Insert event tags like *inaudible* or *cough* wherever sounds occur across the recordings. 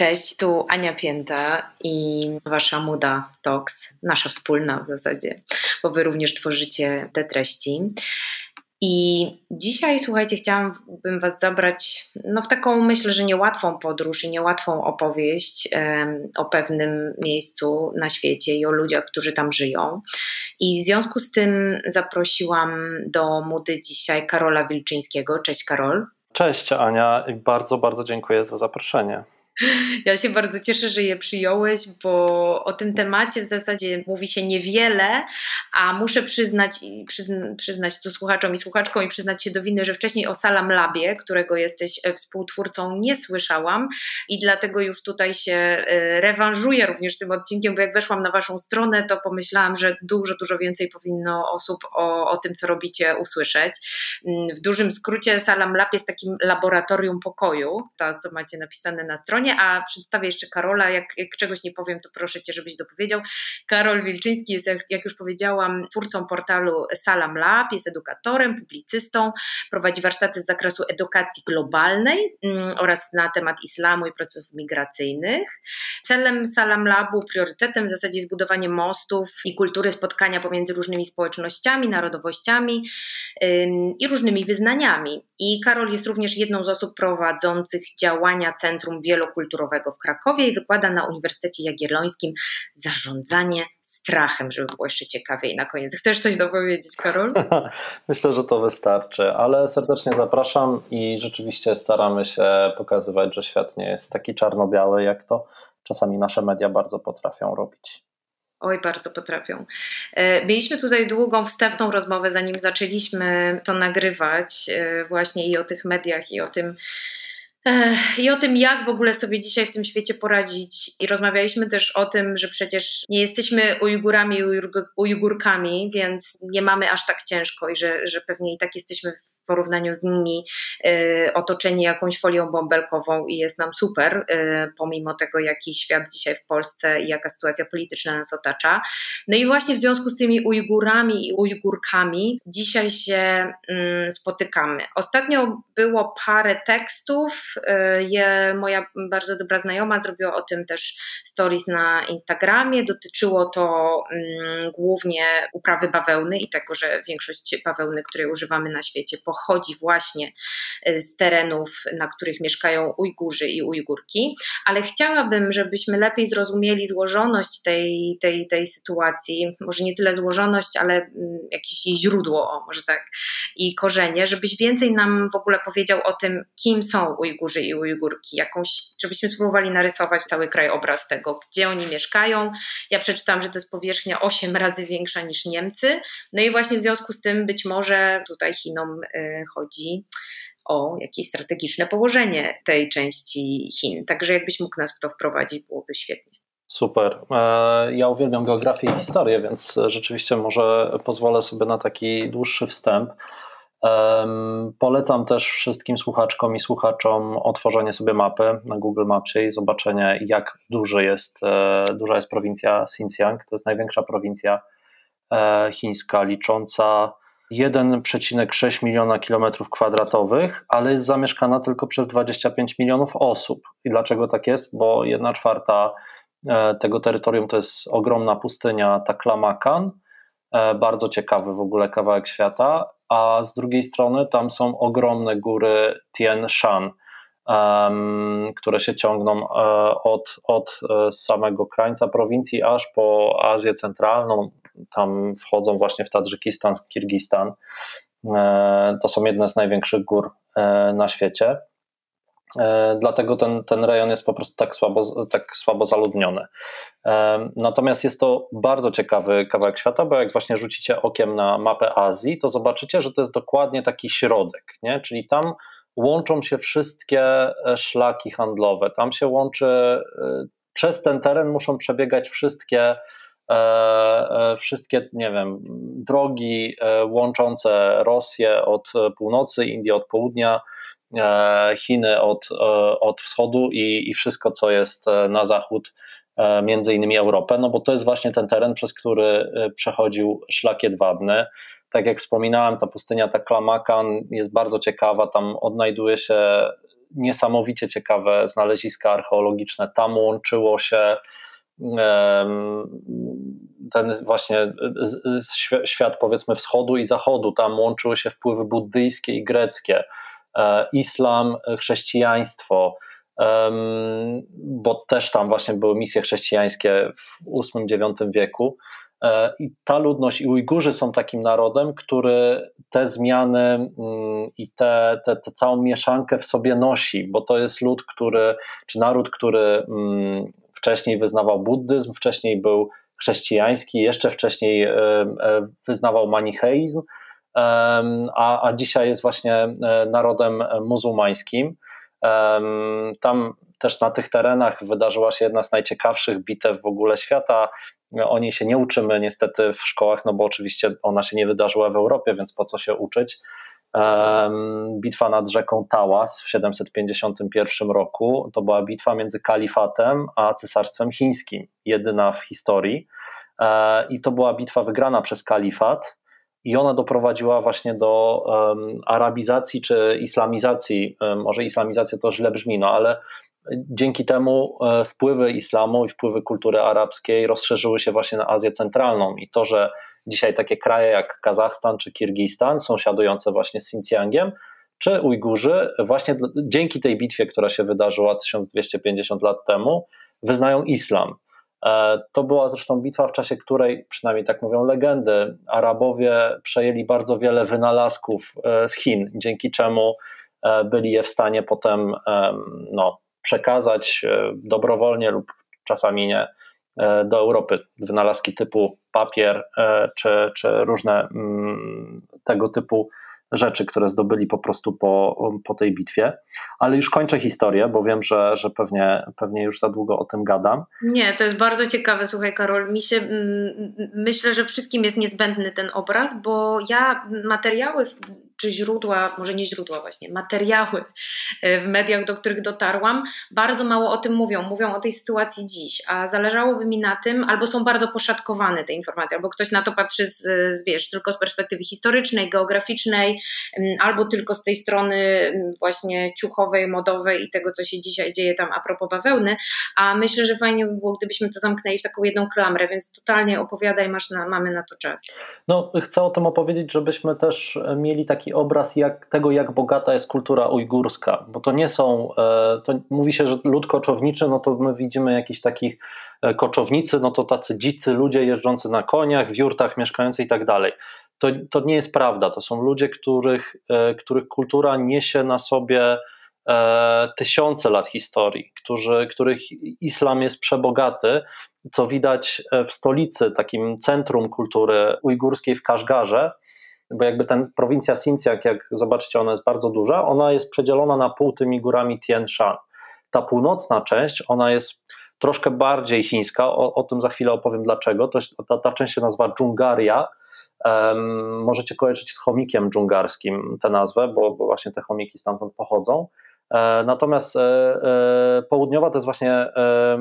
Cześć, tu Ania Pięta i wasza Muda Talks, nasza wspólna w zasadzie, bo wy również tworzycie te treści. I dzisiaj, słuchajcie, chciałabym Was zabrać no, w taką, myślę, że niełatwą podróż i niełatwą opowieść um, o pewnym miejscu na świecie i o ludziach, którzy tam żyją. I w związku z tym zaprosiłam do Mudy dzisiaj Karola Wilczyńskiego. Cześć, Karol. Cześć, Ania, i bardzo, bardzo dziękuję za zaproszenie. Ja się bardzo cieszę, że je przyjąłeś, bo o tym temacie w zasadzie mówi się niewiele, a muszę przyznać, przyzna, przyznać to słuchaczom i słuchaczkom i przyznać się do winy, że wcześniej o Salam Labie, którego jesteś e, współtwórcą, nie słyszałam i dlatego już tutaj się e, rewanżuję również tym odcinkiem, bo jak weszłam na waszą stronę, to pomyślałam, że dużo, dużo więcej powinno osób o, o tym, co robicie, usłyszeć. Mm, w dużym skrócie Salam Lab jest takim laboratorium pokoju, to co macie napisane na stronie, a przedstawię jeszcze Karola. Jak, jak czegoś nie powiem, to proszę Cię, żebyś dopowiedział. Karol Wilczyński jest, jak, jak już powiedziałam, twórcą portalu Salam Lab, jest edukatorem, publicystą, prowadzi warsztaty z zakresu edukacji globalnej mm, oraz na temat islamu i procesów migracyjnych. Celem Salam Labu, priorytetem w zasadzie jest budowanie mostów i kultury spotkania pomiędzy różnymi społecznościami, narodowościami ym, i różnymi wyznaniami. I Karol jest również jedną z osób prowadzących działania Centrum Wielokulturowego kulturowego w Krakowie i wykłada na Uniwersytecie Jagiellońskim zarządzanie strachem, żeby było jeszcze ciekawiej na koniec. Chcesz coś dopowiedzieć, Karol? *laughs* Myślę, że to wystarczy, ale serdecznie zapraszam i rzeczywiście staramy się pokazywać, że świat nie jest taki czarno-biały, jak to czasami nasze media bardzo potrafią robić. Oj, bardzo potrafią. E, mieliśmy tutaj długą wstępną rozmowę, zanim zaczęliśmy to nagrywać, e, właśnie i o tych mediach, i o tym, i o tym, jak w ogóle sobie dzisiaj w tym świecie poradzić. I rozmawialiśmy też o tym, że przecież nie jesteśmy Ujgurami i Ujgurkami, więc nie mamy aż tak ciężko i że, że pewnie i tak jesteśmy porównaniu z nimi y, otoczeni jakąś folią bąbelkową i jest nam super, y, pomimo tego, jaki świat dzisiaj w Polsce i jaka sytuacja polityczna nas otacza. No i właśnie w związku z tymi Ujgurami i Ujgurkami dzisiaj się mm, spotykamy. Ostatnio było parę tekstów, y, je moja bardzo dobra znajoma zrobiła o tym też stories na Instagramie. Dotyczyło to mm, głównie uprawy bawełny i tego, że większość bawełny, której używamy na świecie, pochodzi pochodzi właśnie e, z terenów, na których mieszkają Ujgurzy i Ujgurki, ale chciałabym, żebyśmy lepiej zrozumieli złożoność tej, tej, tej sytuacji, może nie tyle złożoność, ale mm, jakieś jej źródło, o, może tak, i korzenie, żebyś więcej nam w ogóle powiedział o tym, kim są Ujgurzy i Ujgurki, jakąś, żebyśmy spróbowali narysować cały krajobraz tego, gdzie oni mieszkają. Ja przeczytałam, że to jest powierzchnia 8 razy większa niż Niemcy, no i właśnie w związku z tym być może tutaj Chinom y, chodzi o jakieś strategiczne położenie tej części Chin. Także jakbyś mógł nas w to wprowadzić, byłoby świetnie. Super. E, ja uwielbiam geografię i historię, więc rzeczywiście może pozwolę sobie na taki dłuższy wstęp. Polecam też wszystkim słuchaczkom i słuchaczom otworzenie sobie mapy na Google Mapsie i zobaczenie, jak duży jest, e, duża jest prowincja Xinjiang. To jest największa prowincja e, chińska, licząca 1,6 miliona kilometrów kwadratowych, ale jest zamieszkana tylko przez 25 milionów osób. I dlaczego tak jest? Bo 1 czwarta e, tego terytorium to jest ogromna pustynia Taklamakan, e, bardzo ciekawy w ogóle kawałek świata, a z drugiej strony tam są ogromne góry Tien Shan, które się ciągną e, od, od samego krańca prowincji aż po Azję Centralną, tam wchodzą właśnie w Tadżykistan, w Kirgistan. E, to są jedne z największych gór e, na świecie. E, dlatego ten, ten rejon jest po prostu tak słabo, tak słabo zaludniony. Natomiast jest to bardzo ciekawy kawałek świata, bo jak właśnie rzucicie okiem na mapę Azji, to zobaczycie, że to jest dokładnie taki środek, nie? czyli tam łączą się wszystkie szlaki handlowe. Tam się łączy, przez ten teren muszą przebiegać wszystkie wszystkie, nie wiem, drogi e, łączące Rosję od północy, Indię od południa, Chiny od, od wschodu i, i wszystko, co jest na zachód, między innymi Europę, no bo to jest właśnie ten teren, przez który przechodził szlak jedwabny. Tak jak wspominałem, ta pustynia Taklamakan jest bardzo ciekawa, tam odnajduje się niesamowicie ciekawe znaleziska archeologiczne. Tam łączyło się ten właśnie świat powiedzmy wschodu i zachodu, tam łączyły się wpływy buddyjskie i greckie, e, islam, chrześcijaństwo, bo też tam właśnie były misje chrześcijańskie w VIII-IX wieku. E, I ta ludność i Ujgurzy są takim narodem, który te zmiany mm, i tę te, te, całą mieszankę w sobie nosi, bo to jest lud, który, czy naród, który mm, wcześniej wyznawał buddyzm, wcześniej był chrześcijański, jeszcze wcześniej e, e, wyznawał manicheizm, a, a dzisiaj jest właśnie narodem muzułmańskim. Tam też na tych terenach wydarzyła się jedna z najciekawszych bitew w ogóle świata. O niej się nie uczymy niestety w szkołach, no bo oczywiście ona się nie wydarzyła w Europie, więc po co się uczyć. Bitwa nad rzeką Tałas w 751 roku to była bitwa między kalifatem a cesarstwem chińskim, jedyna w historii. E, I to była bitwa wygrana przez kalifat, i ona doprowadziła właśnie do arabizacji czy islamizacji, um, może islamizacja to źle brzmi, no ale dzięki temu e, wpływy islamu i wpływy kultury arabskiej rozszerzyły się właśnie na Azję Centralną i to, że dzisiaj takie kraje jak Kazachstan czy Kirgistan, sąsiadujące właśnie z Xinjiangiem, czy Ujgurzy, właśnie dzięki tej bitwie, która się wydarzyła 1250 lat temu, wyznają islam. E, to była zresztą bitwa, w czasie której, przynajmniej tak mówią legendy, Arabowie przejęli bardzo wiele wynalazków e, z Chin, dzięki czemu e, byli je w stanie potem no, przekazać dobrowolnie lub czasami nie do Europy. Wynalazki typu papier czy, czy różne mm, tego typu rzeczy, które zdobyli po prostu po, po tej bitwie. Ale już kończę historię, bo wiem, że, że pewnie, pewnie już za długo o tym gadam. Nie, to jest bardzo ciekawe, słuchaj Karol, mi się, myślę, że wszystkim jest niezbędny ten obraz, bo ja materiały czy źródła, może nie źródła właśnie, materiały e, w mediach, do których dotarłam, bardzo mało o tym mówią. Mówią o tej sytuacji dziś, a zależałoby mi na tym, albo są bardzo poszatkowane te informacje, albo ktoś na to patrzy z, z wiesz, tylko z perspektywy historycznej, geograficznej, albo tylko z tej strony właśnie ciuchowej, modowej i tego, co się dzisiaj dzieje tam a propos bawełny, a myślę, że fajnie by było, gdybyśmy to zamknęli w taką jedną klamrę, więc totalnie opowiadaj, masz na, mamy na to czas. No, chcę o tym opowiedzieć, żebyśmy też mieli taki obraz jak, tego, jak bogata jest kultura ujgurska, bo to nie są, e, to mówi się, że lud koczowniczy, no to my widzimy jakichś takich e, koczownicy, no to tacy dzicy ludzie jeżdżący na koniach, w jurtach mieszkający i tak dalej. To, to nie jest prawda. To są ludzie, których, e, których kultura niesie na sobie tysiące lat historii, którzy, których islam jest przebogaty, co widać w stolicy, takim centrum kultury ujgurskiej w Kaszgarze, bo jakby ten prowincja Xinjiang, jak zobaczycie, ona jest bardzo duża, ona jest przedzielona na pół tymi górami Tian Shan. Ta północna część, ona jest troszkę bardziej chińska, o, o tym za chwilę opowiem dlaczego. To, ta, ta część się nazywa Dżungaria. Um, możecie kojarzyć z chomikiem dżungarskim tę nazwę, bo, bo właśnie te chomiki stamtąd pochodzą. E, natomiast e, e, południowa to jest właśnie e,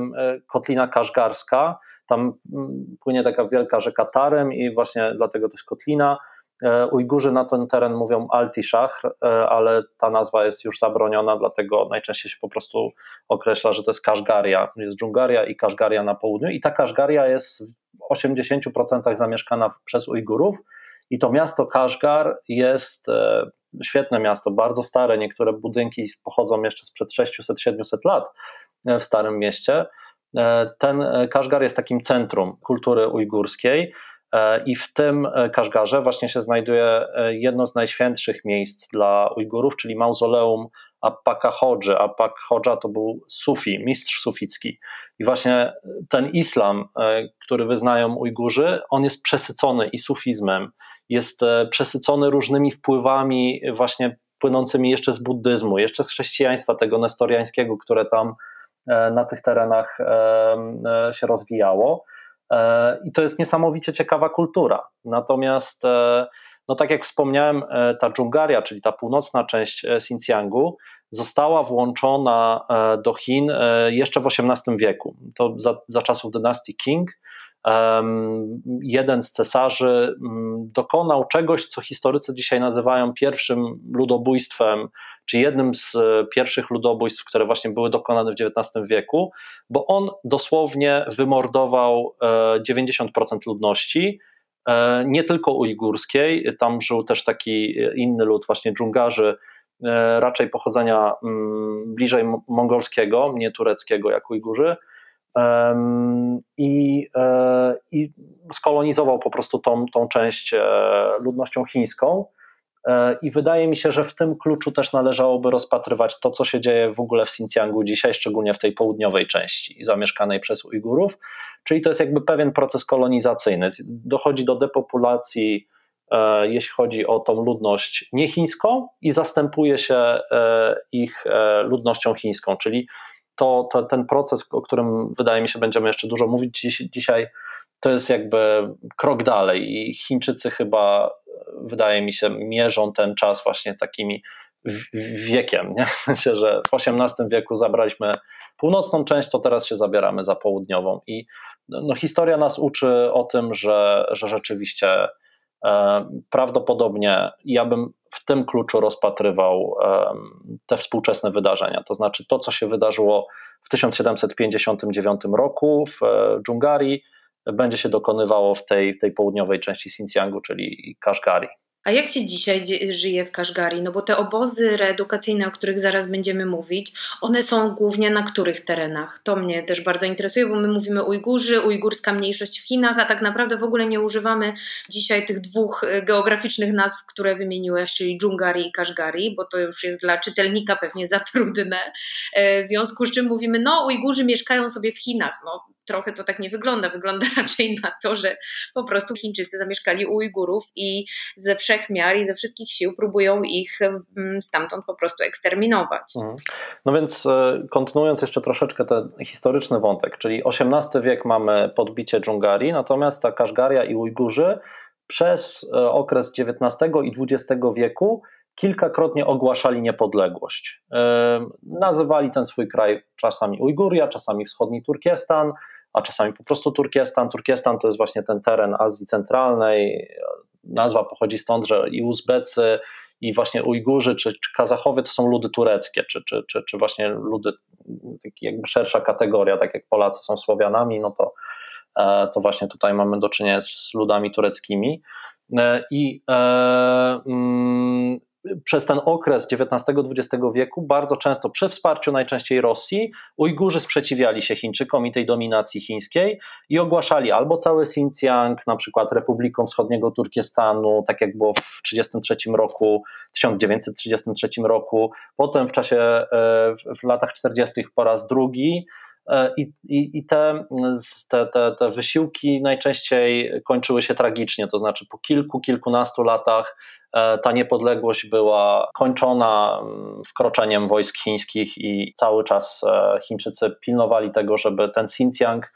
kotlina kaszgarska. Tam mm, płynie taka wielka rzeka Tarem i właśnie dlatego to jest kotlina. E, Ujgurzy na ten teren mówią Altiszachr, e, ale ta nazwa jest już zabroniona, dlatego najczęściej się po prostu określa, że to jest Kaszgaria. Jest Dżungaria i Kaszgaria na południu i ta Kaszgaria jest w 80% zamieszkana przez Ujgurów i to miasto Kaszgar jest e, świetne miasto, bardzo stare, niektóre budynki pochodzą jeszcze sprzed 600-700 lat w Starym Mieście. Ten Kaszgar jest takim centrum kultury ujgurskiej, I w tym e, Kaszgarze właśnie się znajduje e, jedno z najświętszych miejsc dla Ujgurów, czyli mauzoleum Appaka Hodży. Appak Hodża to był sufi, mistrz suficki. I właśnie ten islam, który wyznają Ujgurzy, on jest przesycony i sufizmem, jest przesycony różnymi wpływami właśnie płynącymi jeszcze z buddyzmu, jeszcze z chrześcijaństwa tego nestoriańskiego, które tam na tych terenach się rozwijało. E, I to jest niesamowicie ciekawa kultura. Natomiast, e, no tak jak wspomniałem, e, ta Dżungaria, czyli ta północna część Xinjiangu, została włączona do Chin jeszcze w XVIII wieku. To za, za czasów dynastii Qing. Jeden z cesarzy mm, dokonał czegoś, co historycy dzisiaj nazywają pierwszym ludobójstwem, czy jednym z pierwszych ludobójstw, które właśnie były dokonane w XIX wieku, bo on dosłownie wymordował 90% e, ludności, e, nie tylko ujgurskiej, tam żył też taki inny lud, właśnie dżungarzy, e, raczej pochodzenia mm, bliżej mongolskiego, nie tureckiego jak Ujgurzy, i, e, i skolonizował po prostu tą, tą część e, ludnością chińską. E, I wydaje mi się, że w tym kluczu też należałoby rozpatrywać to, co się dzieje w ogóle w Xinjiangu dzisiaj, szczególnie w tej południowej części zamieszkanej przez Ujgurów. Czyli to jest jakby pewien proces kolonizacyjny. Dochodzi do depopulacji, jeśli chodzi o tą ludność niechińską, i zastępuje się ich ludnością chińską, czyli to, to, ten proces, o którym wydaje mi się będziemy jeszcze dużo mówić dziś, dzisiaj, to jest jakby krok dalej i Chińczycy chyba, wydaje mi się, mierzą ten czas właśnie takimi wiekiem, nie? *laughs* w sensie, że w XVIII wieku zabraliśmy północną część, to teraz się zabieramy za południową i no, historia nas uczy o tym, że, że rzeczywiście prawdopodobnie ja bym w tym kluczu rozpatrywał te współczesne wydarzenia. To znaczy to, co się wydarzyło w 1759 roku w e, Dżungarii, będzie się dokonywało w tej, tej południowej części Xinjiangu, czyli Kashgari. A jak się dzisiaj żyje w Kaszgari? No bo te obozy reedukacyjne, o których zaraz będziemy mówić, one są głównie na których terenach? To mnie też bardzo interesuje, bo my mówimy Ujgurzy, ujgurska mniejszość w Chinach, a tak naprawdę w ogóle nie używamy dzisiaj tych dwóch e, geograficznych nazw, które wymieniłeś, czyli Dżungari i Kaszgari, bo to już jest dla czytelnika pewnie za trudne. E, w związku z czym mówimy, no Ujgurzy mieszkają sobie w Chinach. No trochę to tak nie wygląda. Wygląda *laughs* raczej na to, że po prostu Chińczycy zamieszkali u Ujgurów i ze wszech miar i ze wszystkich sił próbują ich mm, stamtąd po prostu eksterminować. Mhm. No więc e, kontynuując jeszcze troszeczkę ten historyczny wątek, czyli XVIII wiek mamy podbicie Dżungarii, natomiast ta Kaszgaria i Ujgurzy przez e, okres XIX i XX wieku kilkakrotnie ogłaszali niepodległość. E, nazywali ten swój kraj czasami Ujguria, czasami wschodni Turkestan, a czasami po prostu Turkestan. Turkestan to jest właśnie ten teren Azji Centralnej. Nazwa pochodzi stąd, że i Uzbecy, i właśnie Ujgurzy czy, czy Kazachowie to są ludy tureckie, czy, czy, czy, czy właśnie ludy, jakby szersza kategoria, tak jak Polacy są Słowianami, no to, e, to właśnie tutaj mamy do czynienia z ludami tureckimi. E, I e, mm, przez ten okres XIX-XX wieku bardzo często przy wsparciu najczęściej Rosji Ujgurzy sprzeciwiali się Chińczykom i tej dominacji chińskiej i ogłaszali albo cały Xinjiang, na przykład Republiką Wschodniego Turkestanu, tak jak było w 1933 roku, 1933 roku, potem w czasie e, w latach 40. po raz drugi e, i, i, i te, te, te, te wysiłki najczęściej kończyły się tragicznie, to znaczy po kilku, kilkunastu latach ta niepodległość była kończona mm, wkroczeniem wojsk chińskich i cały czas e, Chińczycy pilnowali tego, żeby ten Xinjiang,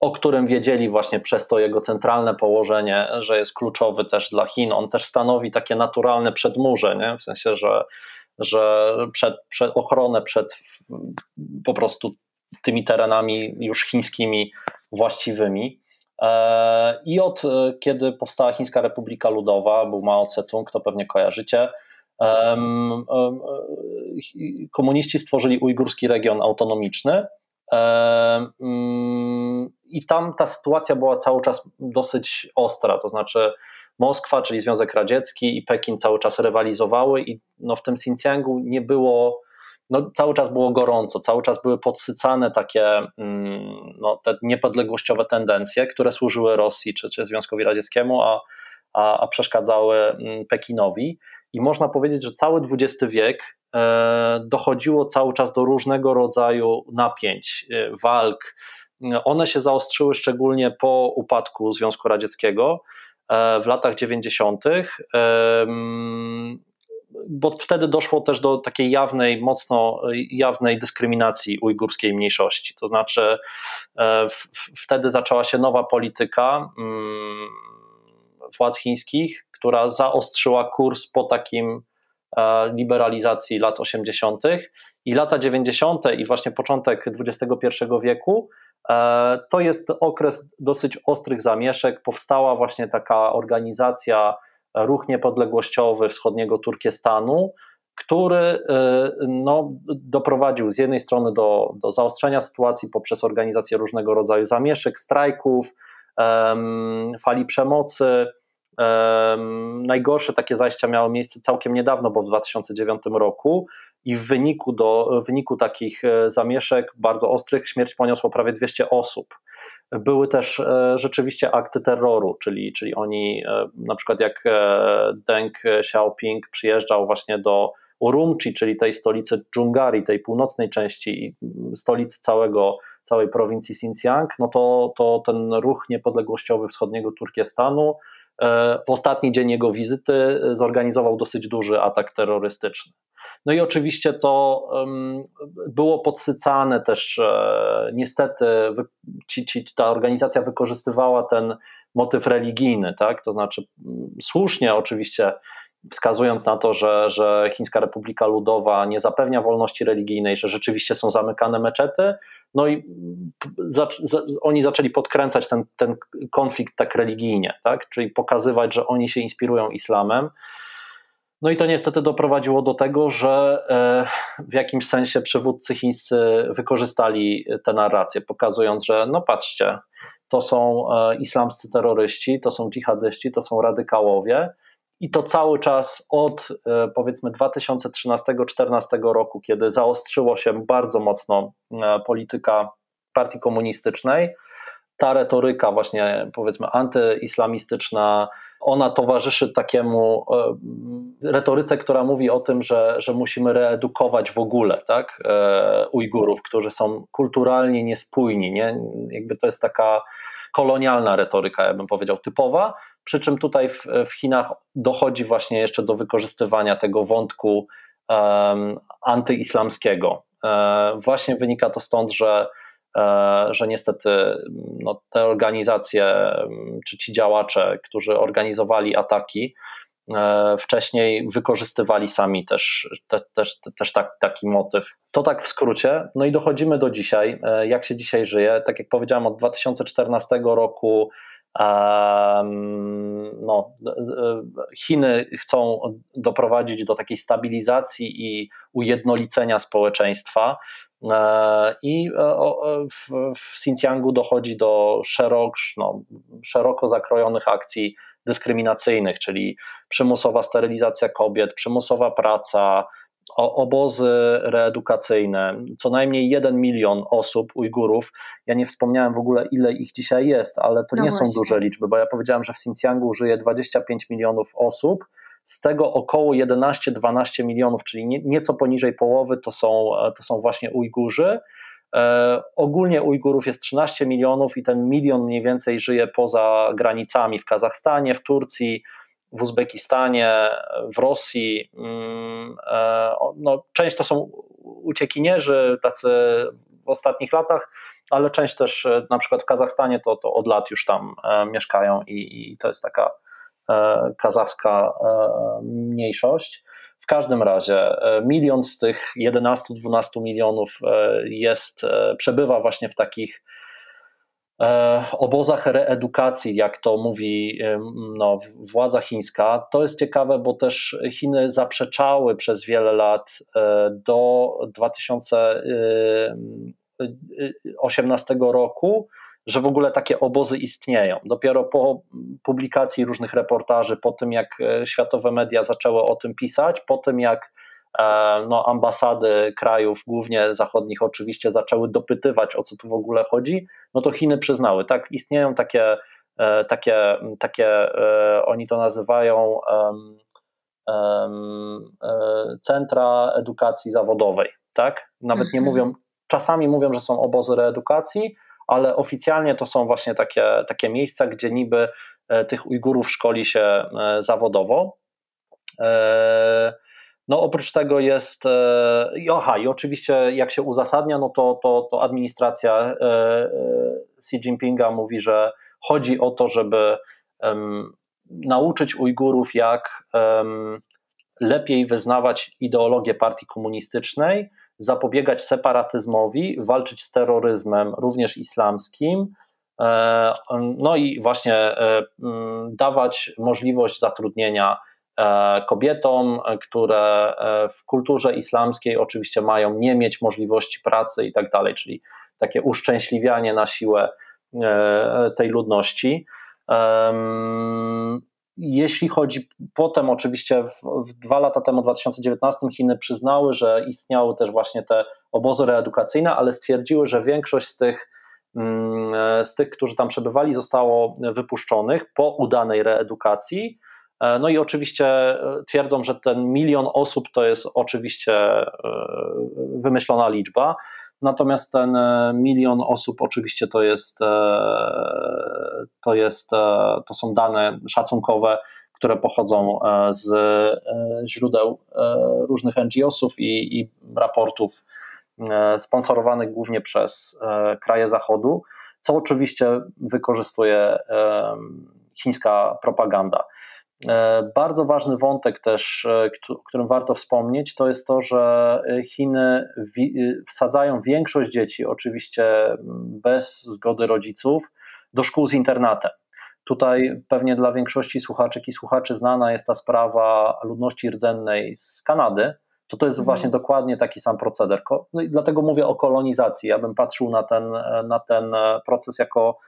o którym wiedzieli właśnie przez to jego centralne położenie, że jest kluczowy też dla Chin, on też stanowi takie naturalne przedmurze, nie? w sensie, że, że przed, przed ochronę przed po prostu tymi terenami już chińskimi właściwymi. E, I od e, kiedy powstała Chińska Republika Ludowa, był Mao Tse-tung, to pewnie kojarzycie, komuniści stworzyli ujgurski region autonomiczny. Mm, I tam ta sytuacja była cały czas dosyć ostra, to znaczy Moskwa, czyli Związek Radziecki i Pekin cały czas rywalizowały i no w tym Xinjiangu nie było no, cały czas było gorąco, cały czas były podsycane takie mm, no, te niepodległościowe tendencje, które służyły Rosji czy, czy Związkowi Radzieckiemu, a, a, a przeszkadzały mm, Pekinowi. I można powiedzieć, że cały XX wiek e, dochodziło cały czas do różnego rodzaju napięć, e, walk. One się zaostrzyły szczególnie po upadku Związku Radzieckiego e, w latach 90 bo wtedy doszło też do takiej jawnej, mocno jawnej dyskryminacji ujgurskiej mniejszości. To znaczy, e, wtedy zaczęła się nowa polityka mm, władz chińskich, która zaostrzyła kurs po takim e, liberalizacji lat 80. I lata 90. i właśnie początek XXI wieku to jest okres dosyć ostrych zamieszek. Powstała właśnie taka organizacja Ruch Niepodległościowy Wschodniego Turkestanu, który y, no, doprowadził z jednej strony do, do zaostrzenia sytuacji poprzez organizację różnego rodzaju zamieszek, strajków, um, fali przemocy. Um, najgorsze takie zajścia miało miejsce całkiem niedawno, bo w 2009 roku i w wyniku, do, w wyniku takich e, zamieszek bardzo ostrych śmierć poniosło prawie 200 osób. Były też e, rzeczywiście akty terroru, czyli, czyli oni, e, na przykład jak Deng Xiaoping przyjeżdżał właśnie do Urumqi, czyli tej stolicy Dżungari, tej północnej części stolicy całego, całej prowincji Xinjiang, no to, to ten ruch niepodległościowy wschodniego Turkestanu w ostatni dzień jego wizyty zorganizował dosyć duży atak terrorystyczny. No i oczywiście to było podsycane też, e, niestety ci, ci, ta organizacja wykorzystywała ten motyw religijny, tak? to znaczy mm, słusznie oczywiście wskazując na to, że, że Chińska Republika Ludowa nie zapewnia wolności religijnej, że rzeczywiście są zamykane meczety, no i za, za, oni zaczęli podkręcać ten, ten konflikt tak religijnie, tak? czyli pokazywać, że oni się inspirują islamem, no i to niestety doprowadziło do tego, że e, w jakimś sensie przywódcy chińscy wykorzystali tę narrację, pokazując, że no patrzcie, to są e, islamscy terroryści, to są dżihadyści, to są radykałowie. I to cały czas od e, powiedzmy 2013-2014 roku, kiedy zaostrzyło się bardzo mocno polityka partii komunistycznej, ta retoryka właśnie powiedzmy antyislamistyczna, ona towarzyszy takiemu retoryce, która mówi o tym, że, że musimy reedukować w ogóle tak, e, Ujgurów, którzy są kulturalnie niespójni. Nie? Jakby to jest taka kolonialna retoryka, ja bym powiedział, typowa. Przy czym tutaj w, w Chinach dochodzi właśnie jeszcze do wykorzystywania tego wątku um, antyislamskiego. E, właśnie wynika to stąd, że E, że niestety no, te organizacje czy ci działacze, którzy organizowali ataki, wcześniej wykorzystywali sami też, te, też, też tak, taki motyw. To tak w skrócie. No i dochodzimy do dzisiaj. E, jak się dzisiaj żyje? Tak jak powiedziałem, od 2014 roku no, Chiny chcą doprowadzić do takiej stabilizacji i ujednolicenia społeczeństwa. E, I e, w Xinjiangu dochodzi do szerok, no, szeroko zakrojonych akcji dyskryminacyjnych, czyli przymusowa sterylizacja kobiet, przymusowa praca, obozy reedukacyjne. Co najmniej jeden milion osób, Ujgurów. Ja nie wspomniałem w ogóle, ile ich dzisiaj jest, ale to no nie właśnie. są duże liczby, bo ja powiedziałem, że w Xinjiangu żyje 25 milionów osób z tego około 11-12 milionów, czyli nieco poniżej połowy, to są, to są właśnie Ujgurzy. E, ogólnie Ujgurów jest 13 milionów i ten milion mniej więcej żyje poza granicami w Kazachstanie, w Turcji, w Uzbekistanie, w Rosji. Mm, e, no, część to są uciekinierzy, tacy w ostatnich latach, ale część też e, na przykład w Kazachstanie to, to od lat już tam mieszkają i, i to jest taka kazachska mniejszość. W każdym razie e, milion z tych 11-12 milionów jest, przebywa właśnie w takich obozach reedukacji, jak to mówi no, władza chińska. To jest ciekawe, bo też Chiny zaprzeczały przez wiele lat do 2018 roku że w ogóle takie obozy istnieją. Dopiero po publikacji różnych reportaży, po tym jak e, światowe media zaczęły o tym pisać, po tym jak e, no, ambasady krajów, głównie zachodnich oczywiście, zaczęły dopytywać o co tu w ogóle chodzi, no to Chiny przyznały, tak, istnieją takie, e, takie, takie oni to nazywają um, um, centra edukacji zawodowej, tak? Nawet nie mhm. mówią, czasami mówią, że są obozy reedukacji, ale oficjalnie to są właśnie takie, takie miejsca, gdzie niby e, tych Ujgurów szkoli się e, zawodowo. E, no oprócz tego jest, aha i oczywiście jak się uzasadnia, no to, to, to administracja Xi Jinpinga mówi, że chodzi o to, żeby nauczyć Ujgurów jak lepiej wyznawać ideologię partii komunistycznej, zapobiegać separatyzmowi, walczyć z terroryzmem, również islamskim, e, no i właśnie e, dawać możliwość zatrudnienia kobietom, które w kulturze islamskiej oczywiście mają nie mieć możliwości pracy i tak dalej, czyli takie uszczęśliwianie na siłę tej ludności. Jeśli chodzi potem, oczywiście w, w dwa lata temu, w 2019, Chiny przyznały, że istniały też właśnie te obozy reedukacyjne, ale stwierdziły, że większość z tych, mm, z tych, którzy tam przebywali, zostało wypuszczonych po udanej reedukacji. E, no i oczywiście e, twierdzą, że ten milion osób to jest oczywiście e, wymyślona liczba. Natomiast ten e, milion osób oczywiście to jest, e, to jest, e, to są dane szacunkowe, które pochodzą z źródeł różnych NGO-sów i, i raportów sponsorowanych głównie przez kraje Zachodu, co oczywiście wykorzystuje chińska propaganda. E, bardzo ważny wątek też, e, o którym warto wspomnieć, to jest to, że Chiny wsadzają większość dzieci, oczywiście bez zgody rodziców, do szkół z internatem. Tutaj pewnie dla większości słuchaczek i słuchaczy znana jest ta sprawa ludności rdzennej z Kanady. To to jest mhm. właśnie dokładnie taki sam proceder. No i dlatego mówię o kolonizacji. Ja bym patrzył na ten, na ten proces jako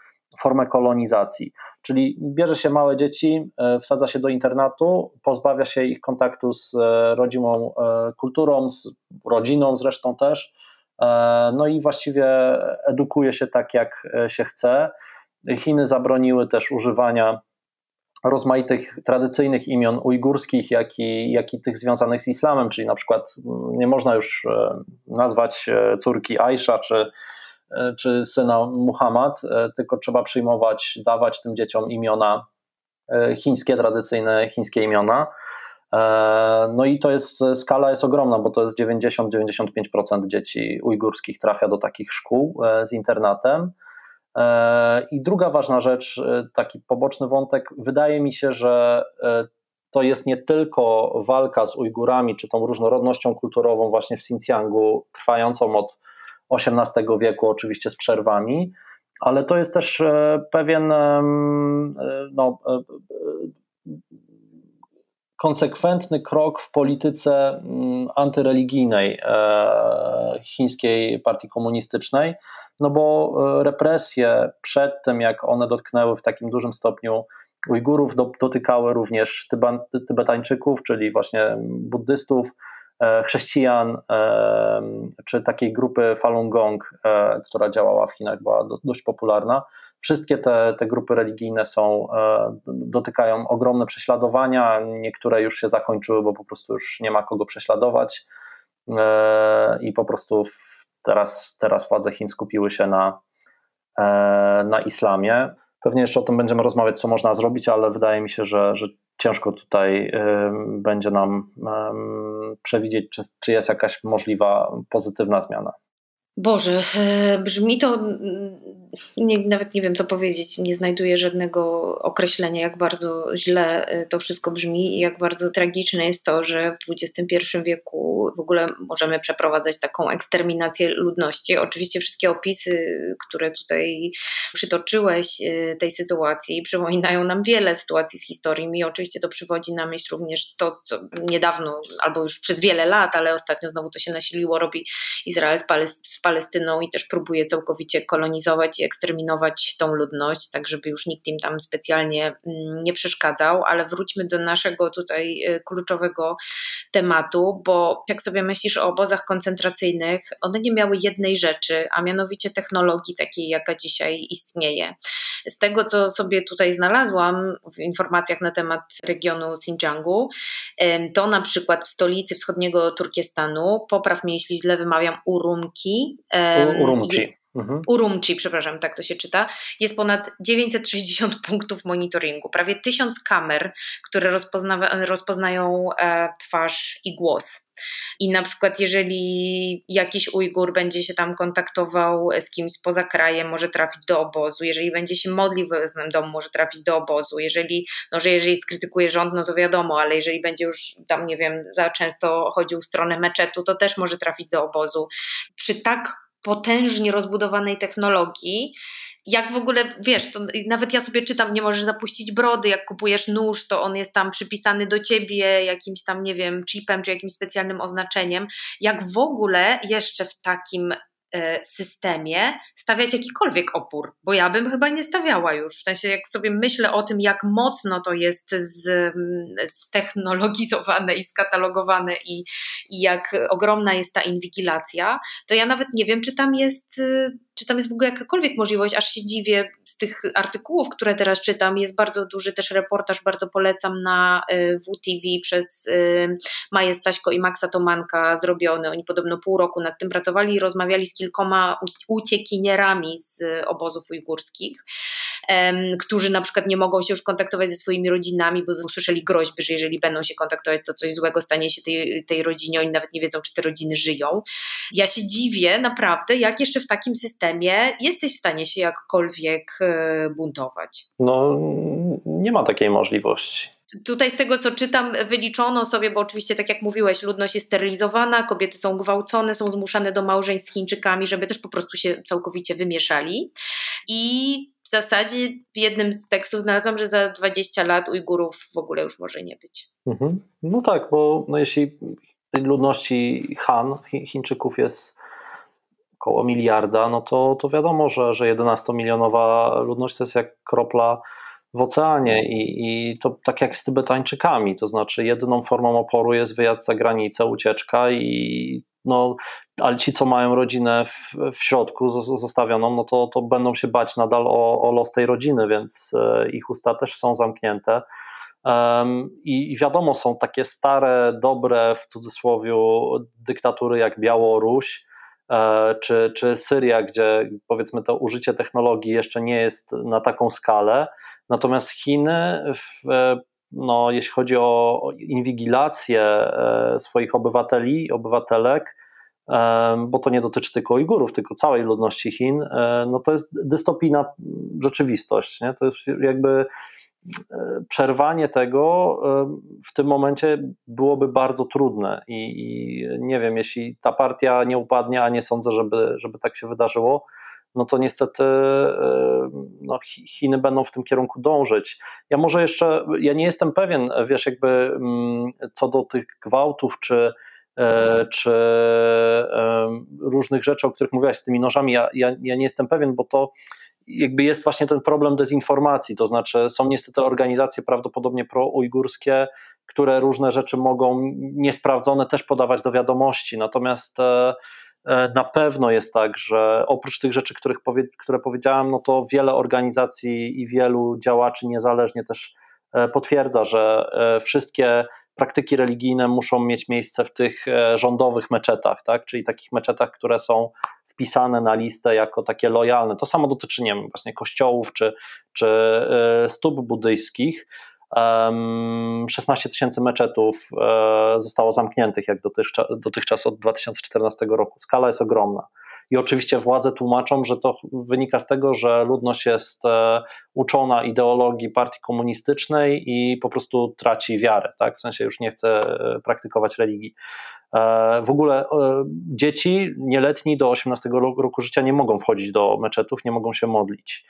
formę kolonizacji. Czyli bierze się małe dzieci, e, wsadza się do internatu, pozbawia się ich kontaktu z e, rodzimą e, kulturą, z rodziną zresztą też, no i właściwie edukuje się tak, jak się chce. Chiny zabroniły też używania rozmaitych tradycyjnych imion ujgurskich, jak i, jak i tych związanych z islamem, czyli na przykład nie można już nazwać córki Aisha czy czy syna Muhammad, e, tylko trzeba przyjmować, dawać tym dzieciom imiona e, chińskie, tradycyjne chińskie imiona. No i to jest, skala jest ogromna, bo to jest 90-95% dzieci ujgurskich trafia do takich szkół z internatem. I druga ważna rzecz, taki poboczny wątek, wydaje mi się, że to jest nie tylko walka z Ujgurami, czy tą różnorodnością kulturową właśnie w Xinjiangu, trwającą od XVIII wieku, oczywiście z przerwami, ale to jest też e, pewien e, no, e, konsekwentny krok w polityce mm, antyreligijnej chińskiej partii komunistycznej, no bo represje przed tym, jak one dotknęły w takim dużym stopniu Ujgurów, dotykały również Tybetańczyków, czyli właśnie buddystów, chrześcijan, e, czy takiej grupy Falun Gong, e, która działała w Chinach, była dość popularna. Wszystkie te, te grupy religijne są, dotykają ogromne prześladowania, niektóre już się zakończyły, bo po prostu już nie ma kogo prześladować i po prostu teraz, teraz władze Chin skupiły się na, na islamie. Pewnie jeszcze o tym będziemy rozmawiać, co można zrobić, ale wydaje mi się, że, że ciężko tutaj będzie nam przewidzieć, czy, czy jest jakaś możliwa pozytywna zmiana. Boże, e, brzmi to, nie, nawet nie wiem co powiedzieć, nie znajduję żadnego określenia, jak bardzo źle e, to wszystko brzmi i jak bardzo tragiczne jest to, że w XXI wieku w ogóle możemy przeprowadzać taką eksterminację ludności. Oczywiście wszystkie opisy, które tutaj przytoczyłeś e, tej sytuacji, przypominają nam wiele sytuacji z historii. Mi oczywiście to przywodzi na myśl również to, co niedawno, albo już przez wiele lat, ale ostatnio znowu to się nasiliło, robi Izrael z Palestyną i też próbuje całkowicie kolonizować i eksterminować tą ludność, tak żeby już nikt im tam specjalnie mm, nie przeszkadzał, ale wróćmy do naszego tutaj y, kluczowego tematu, bo jak sobie myślisz o obozach koncentracyjnych, one nie miały jednej rzeczy, a mianowicie technologii takiej, jaka dzisiaj istnieje. Z tego, co sobie tutaj znalazłam w informacjach na temat regionu Xinjiangu, to na przykład w stolicy wschodniego Turkestanu, popraw mnie jeśli źle wymawiam, Urumki, Urumqi. Mhm. Urumqi, przepraszam, tak to się czyta, jest ponad 960 *laughs* punktów monitoringu, prawie 1000 kamer, które rozpoznają e, twarz i głos. I na przykład, jeżeli jakiś Ujgur będzie się tam kontaktował z kimś poza krajem, może trafić do obozu, jeżeli będzie się modlił w własnym domu, może trafić do obozu, jeżeli, no, że jeżeli skrytykuje rząd, no to wiadomo, ale jeżeli będzie już tam, nie wiem, za często chodził w stronę meczetu, to też może trafić do obozu. Przy tak potężnie rozbudowanej technologii, jak w ogóle, wiesz, to nawet ja sobie czytam, nie możesz zapuścić brody, jak kupujesz nóż, to on jest tam przypisany do ciebie jakimś tam, nie wiem, chipem czy jakimś specjalnym oznaczeniem. Jak w ogóle jeszcze w takim systemie stawiać jakikolwiek opór, bo ja bym chyba nie stawiała już. W sensie, jak sobie myślę o tym, jak mocno to jest ztechnologizowane i skatalogowane i, i jak ogromna jest ta inwigilacja, to ja nawet nie wiem, czy tam jest czy tam jest w ogóle jakakolwiek możliwość, aż się dziwię z tych artykułów, które teraz czytam, jest bardzo duży też reportaż, bardzo polecam na y, WTV przez y, Maję Staśko i Maxa Tomanka zrobiony, oni podobno pół roku nad tym pracowali i rozmawiali z kilkoma uciekinierami z obozów ujgurskich, którzy na przykład nie mogą się już kontaktować ze swoimi rodzinami, bo usłyszeli groźby, że jeżeli będą się kontaktować, to coś złego stanie się tej, tej rodzinie, oni nawet nie wiedzą, czy te rodziny żyją. Ja się dziwię naprawdę, jak jeszcze w takim systemie jesteś w stanie się jakkolwiek e, buntować? No, nie ma takiej możliwości. Tutaj z tego, co czytam, wyliczono sobie, bo oczywiście, tak jak mówiłeś, ludność jest sterylizowana, kobiety są gwałcone, są zmuszane do małżeństw z Chińczykami, żeby też po prostu się całkowicie wymieszali. I w zasadzie w jednym z tekstów znalazłam, że za 20 lat Ujgurów w ogóle już może nie być. Mhm. No tak, bo no jeśli tej ludności Han, Chińczyków jest około miliarda, no to, to wiadomo, że, że 11-milionowa ludność to jest jak kropla w oceanie i, i to tak jak z Tybetańczykami, to znaczy jedyną formą oporu jest wyjazd za granicę, ucieczka i no, ale ci, co mają rodzinę w, w środku zostawioną, no to, to będą się bać nadal o, o los tej rodziny, więc e, ich usta też są zamknięte. I, wiadomo, są takie stare, dobre w cudzysłowie dyktatury jak Białoruś, E, czy, czy Syria, gdzie powiedzmy to użycie technologii jeszcze nie jest na taką skalę. Natomiast Chiny, w, e, no, jeśli chodzi o inwigilację swoich obywateli, obywatelek, bo to nie dotyczy tylko Ujgurów, tylko całej ludności Chin, no to jest dystopijna rzeczywistość. Nie? To jest jakby przerwanie tego w tym momencie byłoby bardzo trudne I, i, nie wiem, jeśli ta partia nie upadnie, a nie sądzę, żeby, żeby tak się wydarzyło, no to niestety no, Chiny będą w tym kierunku dążyć. Ja może jeszcze, ja nie jestem pewien, wiesz, jakby mm, co do tych gwałtów, czy e, czy różnych rzeczy, o których mówiłaś z tymi nożami, ja, ja, ja nie jestem pewien, bo to jakby jest właśnie ten problem dezinformacji, to znaczy są niestety organizacje prawdopodobnie pro-ujgurskie, które różne rzeczy mogą niesprawdzone też podawać do wiadomości, natomiast e, e, na pewno jest tak, że oprócz tych rzeczy, których powie, które powiedziałem, no to wiele organizacji i wielu działaczy niezależnie też e, potwierdza, że wszystkie praktyki religijne muszą mieć miejsce w tych rządowych meczetach, tak? czyli takich meczetach, które są wpisane na listę jako takie lojalne. To samo dotyczy, nie wiem, właśnie kościołów czy, czy e, stóp buddyjskich. 16 tysięcy meczetów e, zostało zamkniętych jak dotychczas, dotychczas od 2014 roku. Skala jest ogromna. I oczywiście władze tłumaczą, że to wynika z tego, że ludność jest e, uczona ideologii partii komunistycznej i po prostu traci wiarę, tak? w sensie już nie chce praktykować religii. E, w ogóle e, dzieci nieletni do 18 roku życia nie mogą wchodzić do meczetów, nie mogą się modlić.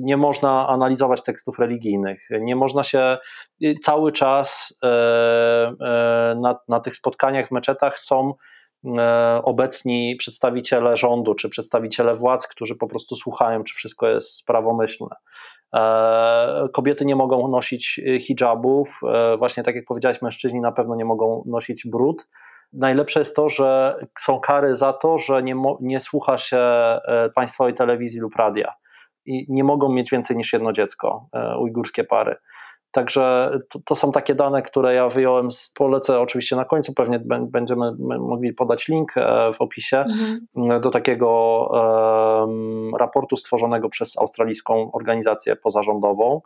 Nie można analizować tekstów religijnych, nie można się cały czas e, na, na tych spotkaniach w meczetach są obecni przedstawiciele rządu czy przedstawiciele władz, którzy po prostu słuchają, czy wszystko jest prawomyślne. E, kobiety nie mogą nosić e, hijabów, e, właśnie tak jak powiedziałeś, mężczyźni na pewno nie mogą nosić brud. Najlepsze jest to, że są kary za to, że nie, nie słucha się państwowej telewizji lub radia i nie mogą mieć więcej niż jedno dziecko, ujgurskie pary. Także to, to, są takie dane, które ja wyjąłem, z, polecę oczywiście na końcu, pewnie będziemy mogli podać link e, w opisie mhm. do takiego um, raportu stworzonego przez australijską organizację pozarządową.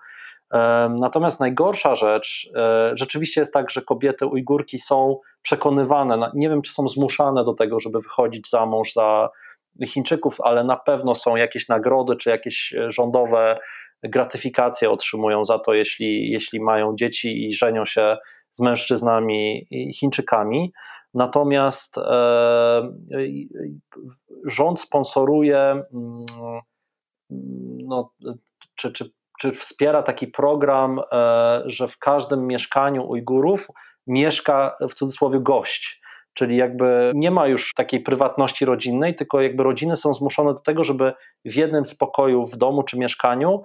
Um, natomiast najgorsza rzecz, um, rzeczywiście jest tak, że kobiety Ujgurki są przekonywane, nie wiem czy są zmuszane do tego, żeby wychodzić za mąż za Chińczyków, ale na pewno są jakieś nagrody czy jakieś rządowe gratyfikacje otrzymują za to, jeśli, jeśli mają dzieci i żenią się z mężczyznami Chińczykami. Natomiast e, rząd sponsoruje, mm, no, czy, czy, czy wspiera taki program, e, że w każdym mieszkaniu Ujgurów mieszka w cudzysłowie gość. Czyli jakby nie ma już takiej prywatności rodzinnej, tylko jakby rodziny są zmuszone do tego, żeby w jednym z pokojów w domu czy mieszkaniu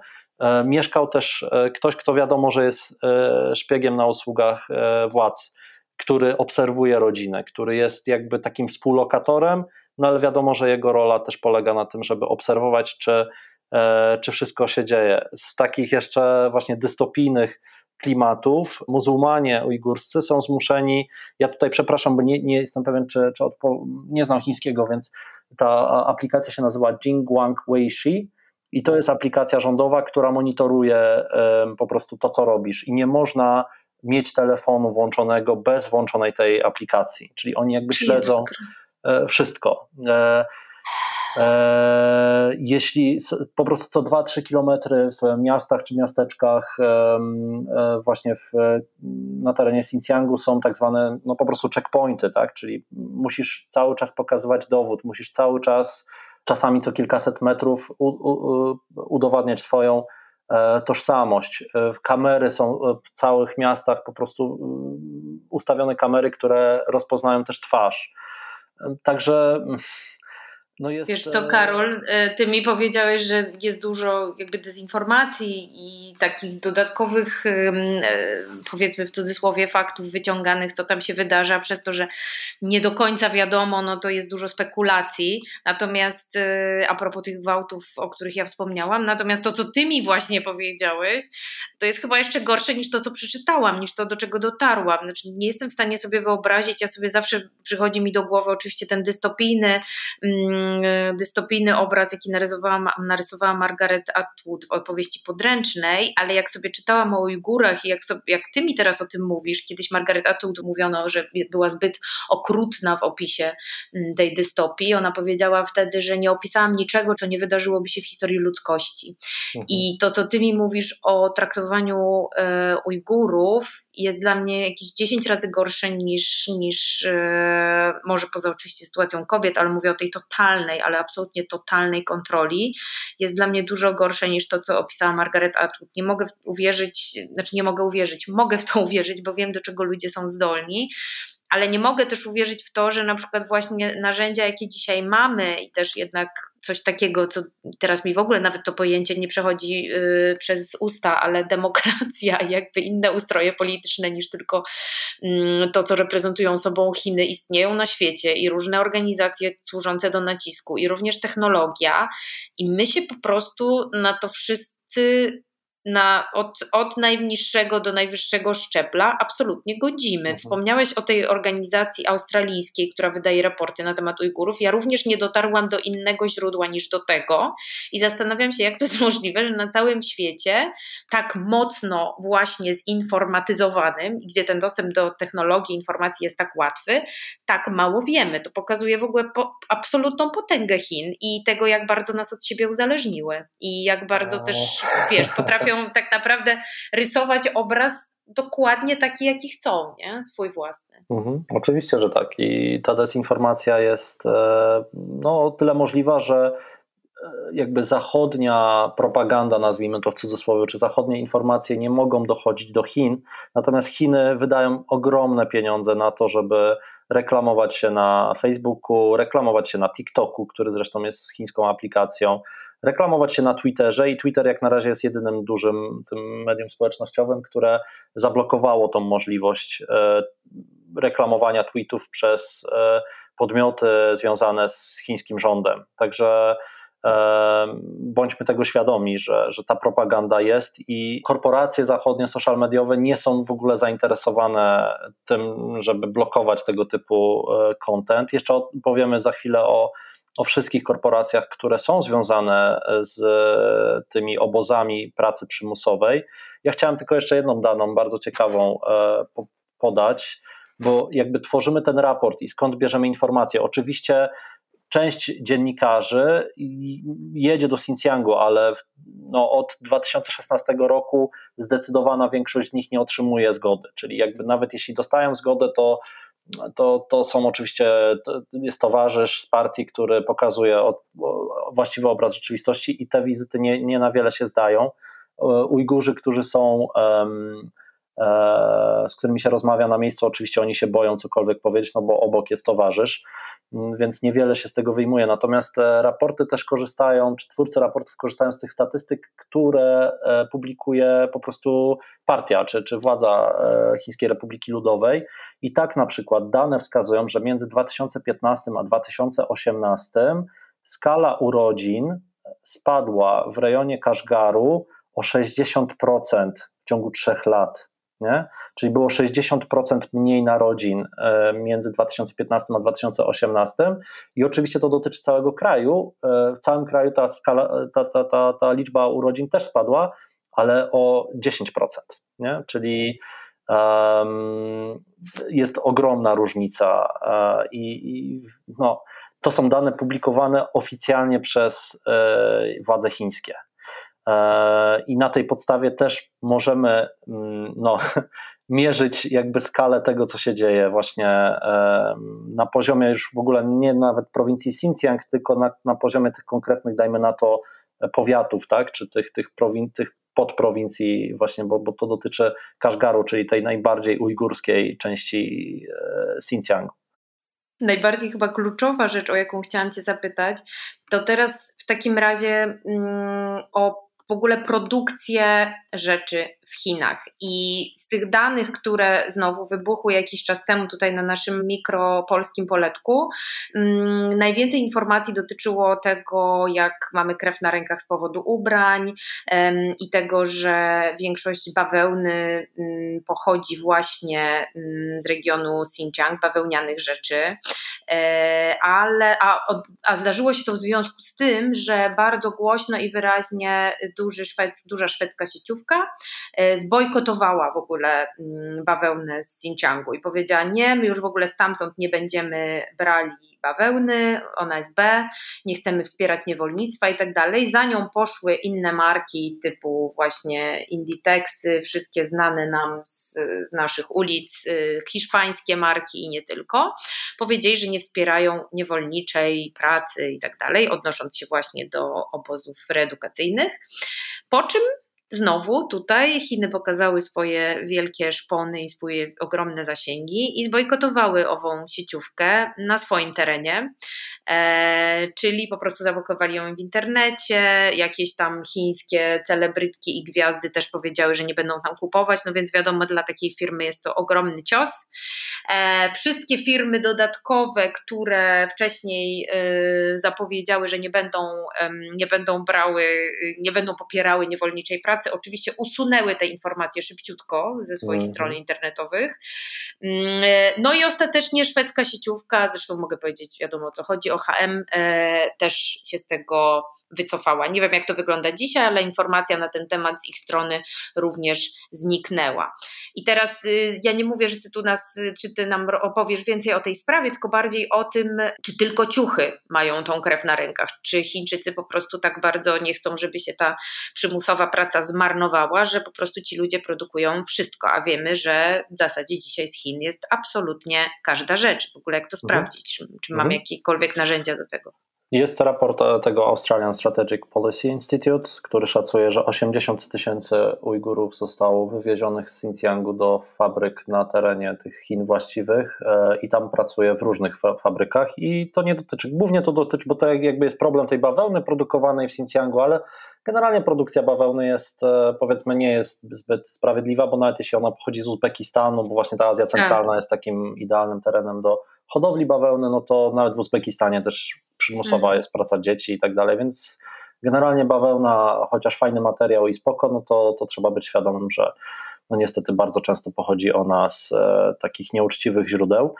mieszkał też e, ktoś, kto wiadomo, że jest e, szpiegiem na usługach władz, który obserwuje rodzinę, który jest jakby takim współlokatorem, no ale wiadomo, że jego rola też polega na tym, żeby obserwować, czy, czy wszystko się dzieje. Z takich jeszcze właśnie dystopijnych klimatów muzułmanie ujgurscy są zmuszeni, ja tutaj przepraszam, bo nie, nie jestem pewien, czy, czy odpo, nie znam chińskiego, więc ta aplikacja się nazywa Jingguang Weishi, i to jest aplikacja rządowa, która monitoruje po prostu to, co robisz. I nie można mieć telefonu włączonego bez włączonej tej aplikacji. Czyli oni jakby śledzą e, wszystko. E, e, jeśli po prostu co 2-3 kilometry w miastach czy miasteczkach, właśnie w, na terenie Xinjiangu są tak zwane no po prostu checkpointy, tak? czyli musisz cały czas pokazywać dowód, musisz cały czas czasami co kilkaset metrów u, u, udowadniać swoją e, tożsamość. E, kamery są w całych miastach po prostu ustawione kamery, które rozpoznają też twarz. E, także no jest... Wiesz co, Karol, e, ty mi powiedziałeś, że jest dużo jakby dezinformacji i takich dodatkowych, e, powiedzmy w cudzysłowie, faktów wyciąganych, co tam się wydarza, przez to, że nie do końca wiadomo, no to jest dużo spekulacji. Natomiast e, a propos tych gwałtów, o których ja wspomniałam, natomiast to, co ty mi właśnie powiedziałeś, to jest chyba jeszcze gorsze niż to, co przeczytałam, niż to, do czego dotarłam. Znaczy, nie jestem w stanie sobie wyobrazić, ja sobie zawsze przychodzi mi do głowy oczywiście ten dystopijny Mm, dystopijny obraz, jaki narysowała, narysowała Margaret Atwood w opowieści podręcznej, ale jak sobie czytałam o Ujgurach i jak, sobie, jak ty mi teraz o tym mówisz, kiedyś Margaret Atwood mówiono, że była zbyt okrutna w opisie mm, tej dystopii. Ona powiedziała wtedy, że nie opisałam niczego, co nie wydarzyłoby się w historii ludzkości. Mhm. I to, co ty mi mówisz o traktowaniu e, Ujgurów, jest dla mnie jakieś 10 razy gorsze niż, niż e, może poza oczywiście sytuacją kobiet, ale mówię o tej totalnej, ale absolutnie totalnej kontroli, jest dla mnie dużo gorsze niż to, co opisała Margaret Atwood. Nie mogę uwierzyć, znaczy nie mogę uwierzyć, mogę w to *laughs* uwierzyć, bo wiem, do czego ludzie są zdolni, ale nie mogę też uwierzyć w to, że na przykład właśnie narzędzia, jakie dzisiaj mamy i też jednak coś takiego, co teraz mi w ogóle nawet to pojęcie nie przechodzi yy, przez usta, ale demokracja, *laughs* jakby inne ustroje polityczne niż tylko yy, to, co reprezentują sobą Chiny, istnieją na świecie i różne organizacje służące do nacisku, i również technologia, i my się po prostu na to wszyscy na, od, od najniższego do najwyższego szczebla absolutnie godzimy. Mhm. Wspomniałeś o tej organizacji australijskiej, która wydaje raporty na temat Ujgurów. Ja również nie dotarłam do innego źródła niż do tego i zastanawiam się, jak to jest *laughs* możliwe, że na całym świecie tak mocno właśnie zinformatyzowanym, gdzie ten dostęp do technologii, informacji jest tak łatwy, tak mało wiemy. To pokazuje w ogóle po, absolutną potęgę Chin i tego, jak bardzo nas od siebie uzależniły i jak bardzo też, wiesz, potrafią tak naprawdę rysować obraz dokładnie taki, jaki chcą, nie? swój własny. Mhm, oczywiście, że tak. I ta dezinformacja jest e, no, o tyle możliwa, że e, jakby zachodnia propaganda, nazwijmy to w cudzysłowie, czy zachodnie informacje nie mogą dochodzić do Chin, natomiast Chiny wydają ogromne pieniądze na to, żeby reklamować się na Facebooku, reklamować się na TikToku, który zresztą jest chińską aplikacją, reklamować się na Twitterze i Twitter jak na razie jest jedynym dużym tym medium społecznościowym, które zablokowało tą możliwość e, reklamowania tweetów przez e, podmioty związane z chińskim rządem. Także bądźmy tego świadomi, że, że ta propaganda jest i korporacje zachodnie, social mediowe nie są w ogóle zainteresowane tym, żeby blokować tego typu e, content. Jeszcze powiemy za chwilę o, o wszystkich korporacjach, które są związane z tymi obozami pracy przymusowej. Ja chciałem tylko jeszcze jedną daną bardzo ciekawą e, podać, bo jakby tworzymy ten raport i skąd bierzemy informacje. Oczywiście część dziennikarzy jedzie do Xinjiangu, ale no od 2016 roku zdecydowana większość z nich nie otrzymuje zgody, czyli jakby nawet jeśli dostają zgodę, to to, to są oczywiście, to jest towarzysz z partii, który pokazuje od, właściwy obraz rzeczywistości i te wizyty nie, nie na wiele się zdają. Ujgurzy, którzy są um, z którymi się rozmawia na miejscu, oczywiście oni się boją cokolwiek powiedzieć, no bo obok jest towarzysz, więc niewiele się z tego wyjmuje. Natomiast e, raporty też korzystają, czy twórcy raportów korzystają z tych statystyk, które e, publikuje po prostu partia, czy, czy władza e, Chińskiej Republiki Ludowej. I tak na przykład dane wskazują, że między 2015 a 2018 skala urodzin spadła w rejonie Kaszgaru o 60% w ciągu trzech lat nie? czyli było 60% mniej narodzin e, między 2015 a 2018 i oczywiście to dotyczy całego kraju. E, w całym kraju ta, skala, ta, ta, ta, ta liczba urodzin też spadła, ale o 10%, nie? czyli um, jest ogromna różnica e, i, i no, to są dane publikowane oficjalnie przez władze chińskie. I na tej podstawie też możemy mm, no, *laughs* mierzyć jakby skalę tego, co się dzieje właśnie na poziomie już w ogóle nie nawet prowincji Xinjiang, tylko na, na poziomie tych konkretnych, dajmy na to, powiatów, tak, czy tych, tych, prowin, tych podprowincji właśnie, bo, bo to dotyczy Kaszgaru, czyli tej najbardziej ujgurskiej części e, Xinjiangu. Najbardziej chyba kluczowa rzecz, o jaką chciałam Cię zapytać, to teraz w takim razie mm, o w ogóle produkcję rzeczy w Chinach. I z tych danych, które znowu wybuchły jakiś czas temu tutaj na naszym mikropolskim poletku, um, najwięcej informacji dotyczyło tego, jak mamy krew na rękach z powodu ubrań um, i tego, że większość bawełny um, pochodzi właśnie z regionu Xinjiang, bawełnianych rzeczy. E, ale a, a zdarzyło się to w związku z tym, że bardzo głośno i wyraźnie duży duża szwedzka sieciówka e, zbojkotowała w ogóle mm, bawełnę z Xinjiangu i powiedziała nie, my już w ogóle stamtąd nie będziemy brali bawełny, ona jest B, nie chcemy wspierać niewolnictwa i tak dalej. Za nią poszły inne marki typu właśnie Inditexy, wszystkie znane nam z, z naszych ulic, y, hiszpańskie marki i nie tylko. Powiedzieli, że nie wspierają niewolniczej pracy i tak dalej, odnosząc się właśnie do obozów reedukacyjnych. Po czym Znowu tutaj Chiny pokazały swoje wielkie szpony i swoje ogromne zasięgi i zbojkotowały ową sieciówkę na swoim terenie, e, czyli po prostu zablokowali ją w internecie. Jakieś tam chińskie celebrytki i gwiazdy też powiedziały, że nie będą tam kupować, no więc wiadomo, dla takiej firmy jest to ogromny cios. E, wszystkie firmy dodatkowe, które wcześniej e, zapowiedziały, że nie będą, nie będą brały, nie będą popierały niewolniczej pracy, pracy oczywiście usunęły te informacje szybciutko ze swoich mm. stron internetowych. Mm, no i ostatecznie szwedzka sieciówka, zresztą mogę powiedzieć, wiadomo o co chodzi, o HM, e, też się z tego wycofała. Nie wiem, jak to wygląda dzisiaj, ale informacja na ten temat z ich strony również zniknęła. I teraz y, ja nie mówię, że ty tu nas, y, czy ty nam opowiesz więcej o tej sprawie, tylko bardziej o tym, czy tylko ciuchy mają tą krew na rękach, czy Chińczycy po prostu tak bardzo nie chcą, żeby się ta przymusowa praca zmarnowała, że po prostu ci ludzie produkują wszystko, a wiemy, że w zasadzie dzisiaj z Chin jest absolutnie każda rzecz. W ogóle jak to mhm. sprawdzić? Czy, czy mhm. jakiekolwiek narzędzia do tego? Jest raport e, tego Australian Strategic Policy Institute, który szacuje, że 80 tysięcy Ujgurów zostało wywiezionych z Xinjiangu do fabryk na terenie tych Chin właściwych e, i tam pracuje w różnych fabrykach i to nie dotyczy, głównie to dotyczy, bo to jakby jest problem tej bawełny produkowanej w Xinjiangu, ale generalnie produkcja bawełny jest, e, powiedzmy, nie jest zbyt sprawiedliwa, bo nawet jeśli ona pochodzi z Uzbekistanu, bo właśnie ta Azja Centralna tak. jest takim idealnym terenem do hodowli bawełny, no to nawet w Uzbekistanie też przymusowa mhm. jest praca dzieci i tak dalej, więc generalnie bawełna, chociaż fajny materiał i spoko, no to, to trzeba być świadomym, że no niestety bardzo często pochodzi ona z e, takich nieuczciwych źródeł.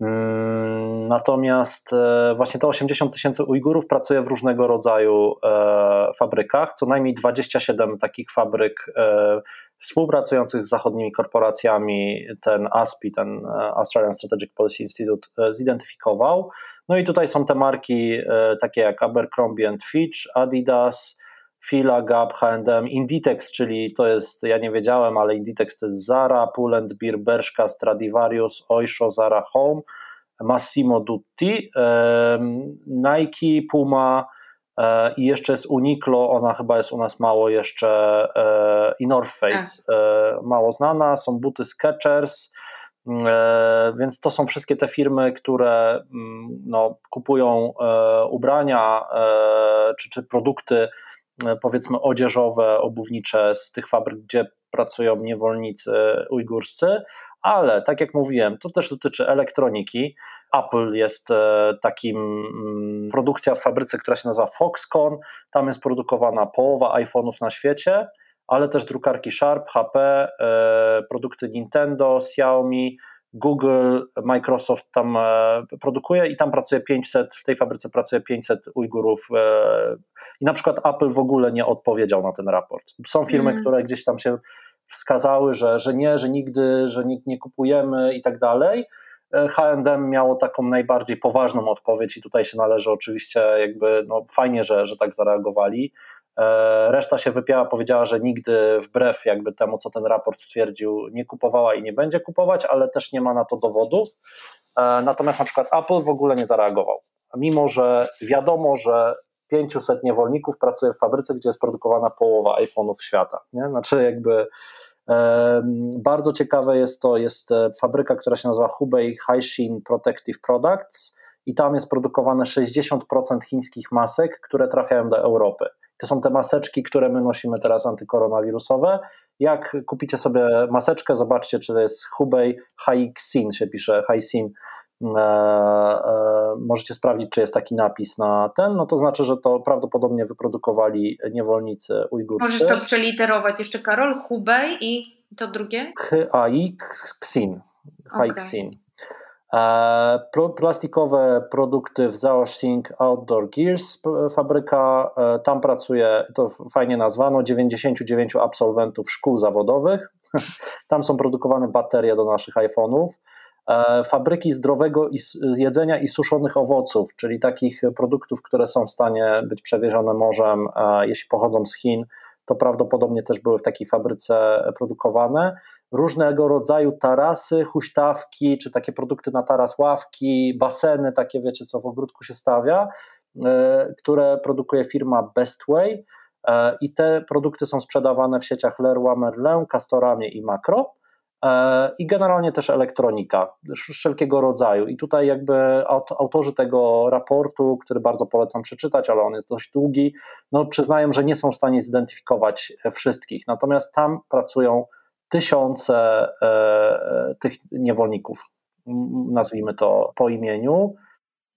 Mm, natomiast e, właśnie te 80 tysięcy Ujgurów pracuje w różnego rodzaju e, fabrykach, co najmniej 27 takich fabryk e, współpracujących z zachodnimi korporacjami ten ASPI, ten Australian Strategic Policy Institute zidentyfikował. No i tutaj są te marki takie jak Abercrombie Fitch, Adidas, Fila, Gap, H&M, Inditex, czyli to jest, ja nie wiedziałem, ale Inditex to jest Zara, Pull&Bear, Bershka, Stradivarius, Oysho, Zara Home, Massimo Dutti, Nike, Puma e, i jeszcze jest Uniqlo, ona chyba jest u nas mało jeszcze e, i North Face, tak. e, mało znana, są buty Skechers, więc to są wszystkie te firmy, które mm, no, kupują ubrania czy, czy produkty E, powiedzmy odzieżowe, obuwnicze z tych fabryk, gdzie pracują niewolnicy ujgurscy, ale tak jak mówiłem, to też dotyczy elektroniki. Apple jest e, takim, mm, produkcja w fabryce, która się nazywa Foxconn, tam jest produkowana połowa iPhone'ów na świecie, ale też drukarki Sharp, HP, e, produkty Nintendo, Xiaomi, Google, Microsoft tam produkuje i tam pracuje 500, w tej fabryce pracuje 500 Ujgurów i na przykład Apple w ogóle nie odpowiedział na ten raport. Są firmy, mm. które gdzieś tam się wskazały, że, że nie, że nigdy, że nikt nie kupujemy i tak dalej. H&M miało taką najbardziej poważną odpowiedź i tutaj się należy oczywiście jakby, no fajnie, że, że tak zareagowali. E, reszta się wypiała, powiedziała, że nigdy wbrew jakby temu, co ten raport stwierdził, nie kupowała i nie będzie kupować, ale też nie ma na to dowodów. E, natomiast na przykład Apple w ogóle nie zareagował. Mimo, że wiadomo, że 500 niewolników pracuje w fabryce, gdzie jest produkowana połowa iPhone'ów świata. Nie? Znaczy jakby bardzo ciekawe jest to, jest e, fabryka, która się nazywa Hubei Haishin Protective Products i tam jest produkowane 60% chińskich masek, które trafiają do Europy. To są te maseczki, które my nosimy teraz antykoronawirusowe. Jak kupicie sobie maseczkę, zobaczcie, czy to jest Hubei Haixin, się pisze Haixin E, e, możecie sprawdzić, czy jest taki napis na ten, no to znaczy, że to prawdopodobnie wyprodukowali niewolnicy ujgurscy. Możesz to przeliterować jeszcze, Karol, Hubei i to drugie? Hai Xin. Hai Xin. Okay. Plastikowe produkty w Zaoxing Outdoor Gears fabryka, e, tam pracuje, to fajnie nazwano, 99 absolwentów szkół zawodowych. *laughs* Tam są produkowane baterie do naszych iPhone'ów. E, fabryki zdrowego jedzenia i suszonych owoców, czyli takich produktów, które są w stanie być przewiezione morzem, jeśli pochodzą z Chin, to prawdopodobnie też były w takiej fabryce produkowane. Różnego rodzaju tarasy, huśtawki, czy takie produkty na taras ławki, baseny, takie wiecie, co w ogródku się stawia, e, które produkuje firma Bestway. E, I te produkty są sprzedawane w sieciach Leroy Merlin, Castoramie i Makro. E, i generalnie też elektronika wszelkiego rodzaju. I tutaj jakby autorzy tego raportu, który bardzo polecam przeczytać, ale on jest dość długi, no przyznają, że nie są w stanie zidentyfikować wszystkich. Natomiast tam pracują tysiące e, e, tych niewolników, nazwijmy to po imieniu,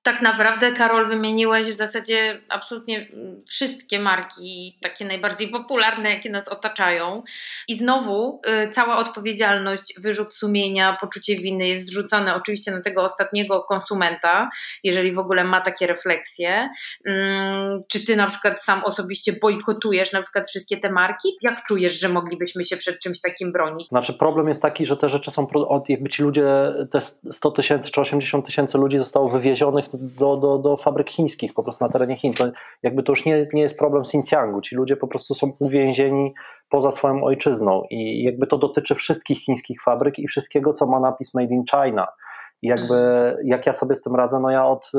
tak naprawdę, Karol, wymieniłeś w zasadzie absolutnie wszystkie marki, takie najbardziej popularne, jakie nas otaczają. I znowu y, cała odpowiedzialność, wyrzut sumienia, poczucie winy jest zrzucone oczywiście na tego ostatniego konsumenta, jeżeli w ogóle ma takie refleksje. Mm, czy ty na przykład sam osobiście bojkotujesz na przykład wszystkie te marki? Jak czujesz, że moglibyśmy się przed czymś takim bronić? Znaczy, problem jest taki, że te rzeczy są, jakby ci ludzie, te 100 tysięcy czy 80 tysięcy ludzi zostało wywiezionych do, do, do fabryk chińskich po prostu na terenie Chin. To jakby to już nie, nie jest problem Xinjiangu. Ci ludzie po prostu są uwięzieni poza swoją ojczyzną i jakby to dotyczy wszystkich chińskich fabryk i wszystkiego, co ma napis Made in China. I jakby mhm. jak ja sobie z tym radzę, no ja od,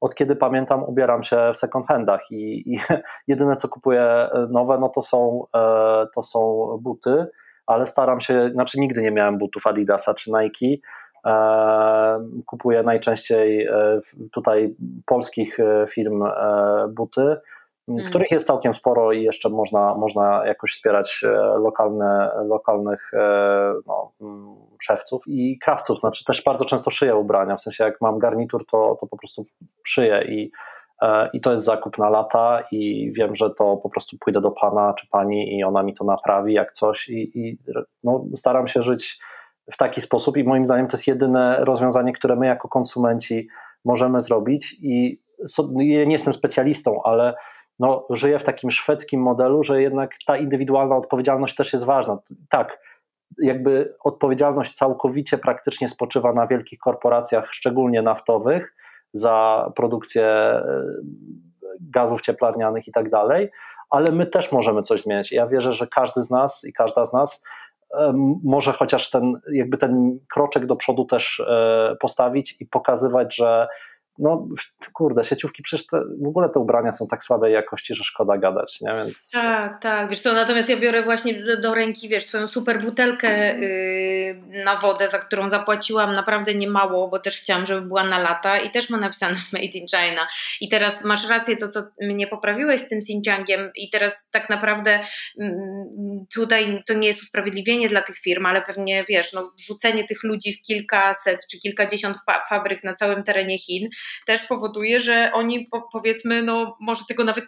od kiedy pamiętam ubieram się w second handach i, i *laughs* jedyne co kupuję nowe, no to są, e, to są buty, ale staram się, znaczy nigdy nie miałem butów Adidasa czy Nike, Kupuję najczęściej e, tutaj polskich e, firm e, buty, hmm. których jest całkiem sporo i jeszcze można, można jakoś wspierać lokalne, lokalnych no, szewców i krawców. Znaczy też bardzo często szyję ubrania, w sensie jak mam garnitur, to, to po prostu szyję i i to jest zakup na lata i wiem, że to po prostu pójdę do pana czy pani i ona mi to naprawi jak coś i, i no, staram się żyć w taki sposób i moim zdaniem to jest jedyne rozwiązanie, które my jako konsumenci możemy zrobić i nie jestem specjalistą, ale no, żyję w takim szwedzkim modelu, że jednak ta indywidualna odpowiedzialność też jest ważna. Tak, jakby odpowiedzialność całkowicie praktycznie spoczywa na wielkich korporacjach, szczególnie naftowych, za produkcję e, gazów cieplarnianych i tak dalej, ale my też możemy coś zmieniać. Ja wierzę, że każdy z nas i każda z nas może chociaż ten, jakby ten kroczek do przodu też e, postawić i pokazywać, że no kurde, sieciówki przecież te, w ogóle te ubrania są tak słabej jakości, że szkoda gadać, nie? Więc... Tak, tak, wiesz to natomiast ja biorę właśnie do, do ręki, wiesz, swoją super butelkę yy, na wodę, za którą zapłaciłam naprawdę niemało, bo też chciałam, żeby była na lata i też ma napisane *laughs* Made in China i teraz masz rację to, co mnie poprawiłeś z tym Xinjiangiem i teraz tak naprawdę yy, tutaj to nie jest usprawiedliwienie dla tych firm, ale pewnie, wiesz, no wrzucenie tych ludzi w kilkaset czy kilkadziesiąt fabryk na całym terenie Chin też powoduje, że oni powiedzmy, no może tego nawet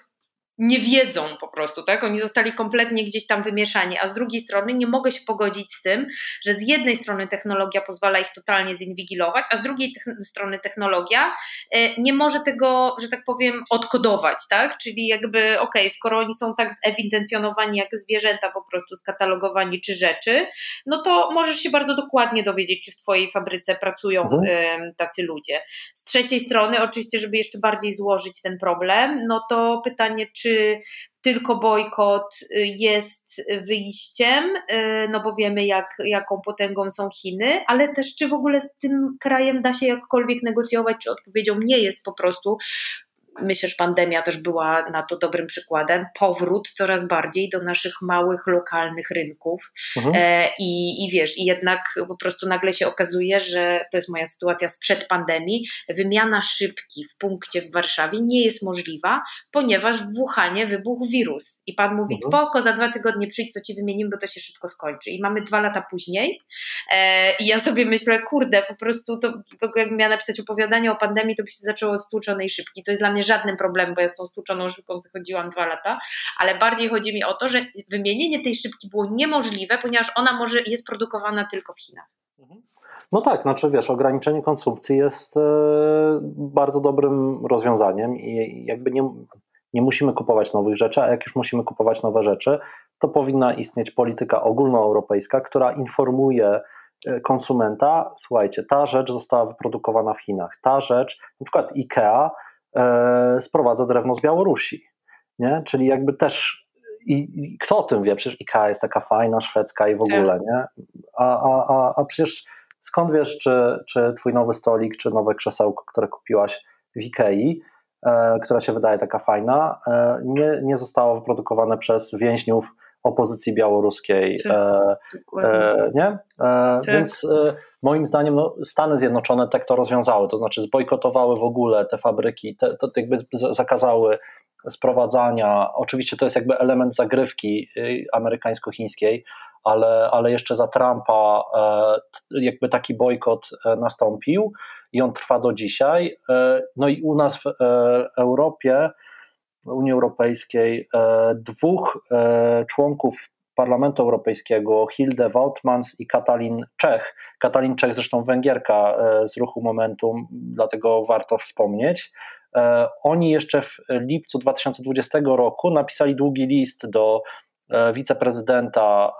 nie wiedzą po prostu, tak? Oni zostali kompletnie gdzieś tam wymieszani, a z drugiej strony nie mogę się pogodzić z tym, że z jednej strony technologia pozwala ich totalnie zinwigilować, a z drugiej strony technologia e, nie może tego, że tak powiem, odkodować, tak? Czyli jakby, okej, okay, skoro oni są tak zewidencjonowani jak zwierzęta po prostu skalogowani czy rzeczy, no to możesz się bardzo dokładnie dowiedzieć, czy w twojej fabryce pracują mhm. tacy ludzie. Z trzeciej strony, oczywiście, żeby jeszcze bardziej złożyć ten problem, no to pytanie, czy czy tylko bojkot y, jest wyjściem, y, no bo wiemy, jak, jaką potęgą są Chiny, ale też czy w ogóle z tym krajem da się jakkolwiek negocjować, czy odpowiedzią nie jest po prostu myślę, że pandemia też była na to dobrym przykładem, powrót coraz bardziej do naszych małych, lokalnych rynków. Mhm. E, i, I wiesz, i jednak po prostu nagle się okazuje, że to jest moja sytuacja sprzed pandemii, wymiana szybki w punkcie w Warszawie nie jest możliwa, ponieważ w Wuhanie wybuchł wirus. I pan mówi, mhm. spoko, za dwa tygodnie przyjdź, to ci wymienimy, bo to się szybko skończy. I mamy dwa lata później e, i ja sobie myślę, kurde, po prostu to jakbym miała napisać opowiadanie o pandemii, to by się zaczęło od stłuczonej szybki. To jest dla mnie żadnym problemem, bo ja z tą stłuczoną szybką zachodziłam dwa lata, ale bardziej chodzi mi o to, że wymienienie tej szybki było niemożliwe, ponieważ ona może jest produkowana tylko w Chinach. Mhm. No tak, znaczy wiesz, ograniczenie konsumpcji jest e, bardzo dobrym rozwiązaniem i jakby nie, nie musimy kupować nowych rzeczy, a jak już musimy kupować nowe rzeczy, to powinna istnieć polityka ogólnoeuropejska, która informuje e, konsumenta, słuchajcie, ta rzecz została wyprodukowana w Chinach, ta rzecz, na przykład IKEA sprowadza drewno z Białorusi. Nie? Czyli jakby też i, i, kto o tym wie? Przecież IKEA jest taka fajna, szwedzka i w ogóle, tak. nie? A, a, a, a przecież skąd wiesz, czy, czy twój nowy stolik, czy nowe krzesełko, które kupiłaś w Ikei, e, która się wydaje taka fajna, e, nie, nie zostało wyprodukowane przez więźniów opozycji białoruskiej. Tak, e, e, nie? E, tak. Więc e, moim zdaniem no, Stany Zjednoczone tak to rozwiązały, to znaczy zbojkotowały w ogóle te fabryki, te, to jakby zakazały sprowadzania. Oczywiście to jest jakby element zagrywki y, amerykańsko-chińskiej, ale, ale jeszcze za Trumpa e, jakby taki bojkot e, nastąpił i on trwa do dzisiaj. No i u nas w Europie Unii Europejskiej e, dwóch e, członków Parlamentu Europejskiego, Hilde Woutmans i Katalin Czech. Katalin Czech, zresztą Węgierka e, z ruchu Momentum, dlatego warto wspomnieć. Oni jeszcze w lipcu 2020 roku napisali długi list do wiceprezydenta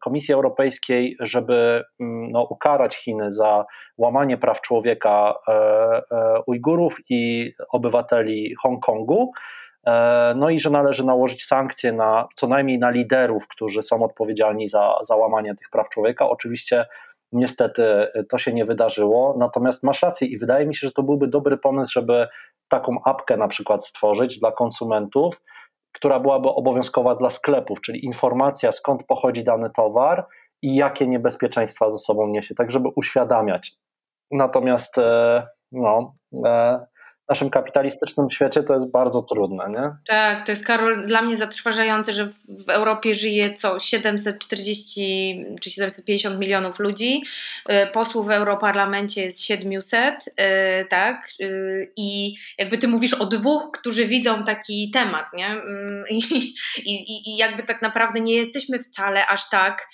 Komisji Europejskiej, żeby mm, no, ukarać Chiny za łamanie praw człowieka Ujgurów i obywateli Hongkongu. E, no i że należy nałożyć sankcje na co najmniej na liderów, którzy są odpowiedzialni za, za łamanie tych praw człowieka. Oczywiście niestety to się nie wydarzyło, natomiast masz rację i wydaje mi się, że to byłby dobry pomysł, żeby taką apkę na przykład stworzyć dla konsumentów, która byłaby obowiązkowa dla sklepów, czyli informacja skąd pochodzi dany towar i jakie niebezpieczeństwa ze sobą niesie, tak żeby uświadamiać. Natomiast e, no, e, naszym kapitalistycznym świecie to jest bardzo trudne, nie? Tak, to jest Karol dla mnie zatrważające, że w Europie żyje co 740 czy 750 milionów ludzi, y, posłów w Europarlamencie jest 700, y, tak? Y, I jakby ty mówisz o dwóch, którzy widzą taki temat, nie? Mm, *laughs* I, i, i jakby tak naprawdę nie jesteśmy wcale aż tak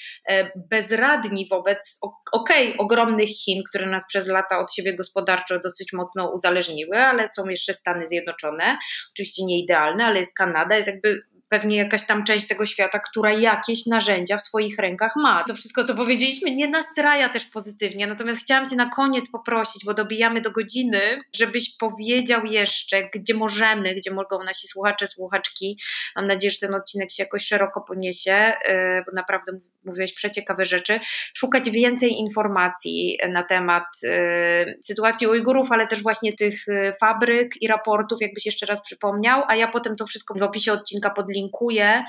bezradni wobec, okej, okay, ogromnych Chin, które nas przez lata od siebie gospodarczo dosyć mocno uzależniły, ale są jeszcze Stany Zjednoczone, oczywiście nie idealne, ale jest Kanada, jest jakby pewnie jakaś tam część tego świata, która jakieś narzędzia w swoich rękach ma. To wszystko, co powiedzieliśmy, nie nastraja też pozytywnie. Natomiast chciałam Cię na koniec poprosić, bo dobijamy do godziny, żebyś powiedział jeszcze, gdzie możemy, gdzie mogą nasi słuchacze, słuchaczki. Mam nadzieję, że ten odcinek się jakoś szeroko poniesie, y, bo naprawdę mówiłeś przeciekawe rzeczy, szukać więcej informacji na temat y, sytuacji Ujgurów, ale też właśnie tych y, fabryk i raportów, jakbyś jeszcze raz przypomniał, a ja potem to wszystko w opisie odcinka podlinkuję.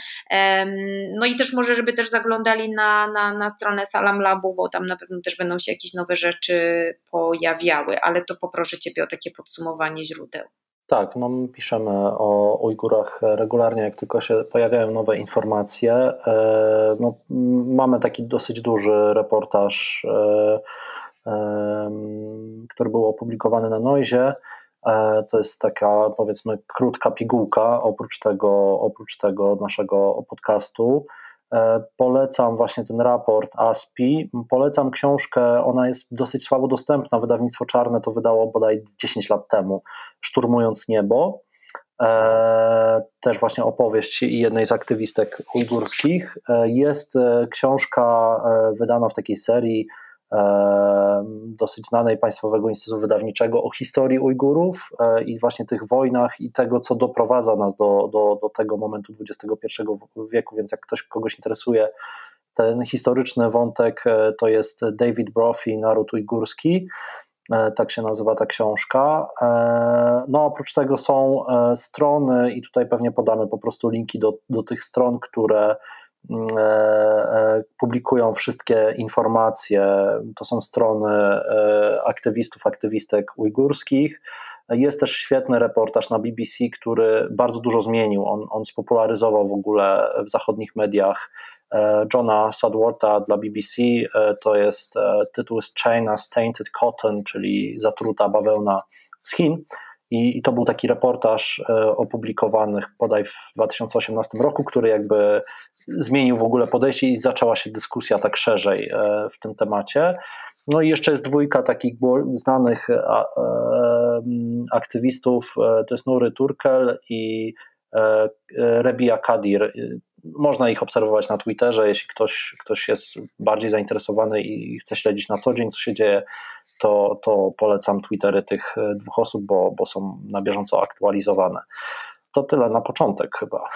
No i też może, żeby też zaglądali na, na, na stronę Salam Labu, bo tam na pewno też będą się jakieś nowe rzeczy pojawiały, ale to poproszę Ciebie o takie podsumowanie źródeł. Tak, no my piszemy o Ujgurach regularnie, jak tylko się pojawiają nowe informacje. E, no, mamy taki dosyć duży reportaż, e, który był opublikowany na Noizie. E, to jest taka, powiedzmy, krótka pigułka oprócz tego, oprócz tego naszego podcastu. E, polecam właśnie ten raport ASPI. Polecam książkę, ona jest dosyć słabo dostępna. Wydawnictwo Czarne to wydało bodaj 10 lat temu, Szturmując Niebo. E, też właśnie opowieść jednej z aktywistek ujgurskich. Jest książka wydana w takiej serii dosyć znanej Państwowego Instytutu Wydawniczego o historii Ujgurów e, i właśnie tych wojnach i tego, co doprowadza nas do, do, do tego momentu XXI wieku, więc jak ktoś kogoś interesuje, ten historyczny wątek e, to jest David Brophy, Naród Ujgurski, e, tak się nazywa ta książka. No oprócz tego są strony i tutaj pewnie podamy po prostu linki do, do tych stron, które publikują wszystkie informacje. To są strony e, aktywistów, aktywistek ujgurskich. Jest też świetny reportaż na BBC, który bardzo dużo zmienił. On, on spopularyzował w ogóle w zachodnich mediach Johna Sudworta dla BBC. To jest tytuł z China's Tainted Cotton, czyli zatruta bawełna z Chin. I, I, to był taki reportaż e, opublikowany bodaj w 2018 roku, który jakby zmienił w ogóle podejście i zaczęła się dyskusja tak szerzej e, w tym temacie. No i jeszcze jest dwójka takich znanych e, aktywistów, to jest Nury Turkel i Rebia Kadir. Można ich obserwować na Twitterze, jeśli ktoś, ktoś jest bardziej zainteresowany i chce śledzić na co dzień, co się dzieje to, to polecam Twittery tych e, dwóch osób, bo, bo są na bieżąco aktualizowane. To tyle na początek chyba.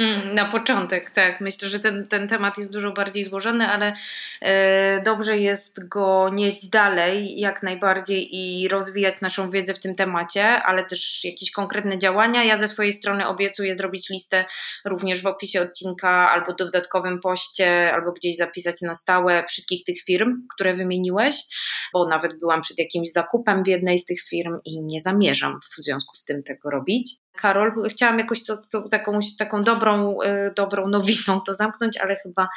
Mm, na początek, tak. Myślę, że ten, ten temat jest dużo bardziej złożony, ale e, dobrze jest go nieść dalej jak najbardziej i rozwijać naszą wiedzę w tym temacie, ale też jakieś konkretne działania. Ja ze swojej strony obiecuję zrobić listę również w opisie odcinka albo dodatkowym poście, albo gdzieś zapisać na stałe wszystkich tych firm, które wymieniłeś, bo nawet byłam przed jakimś zakupem w jednej z tych firm i nie zamierzam w związku z tym tego robić. Karol, chciałam jakoś to, to, taką, taką dobrą, y, dobrą nowiną to zamknąć, ale chyba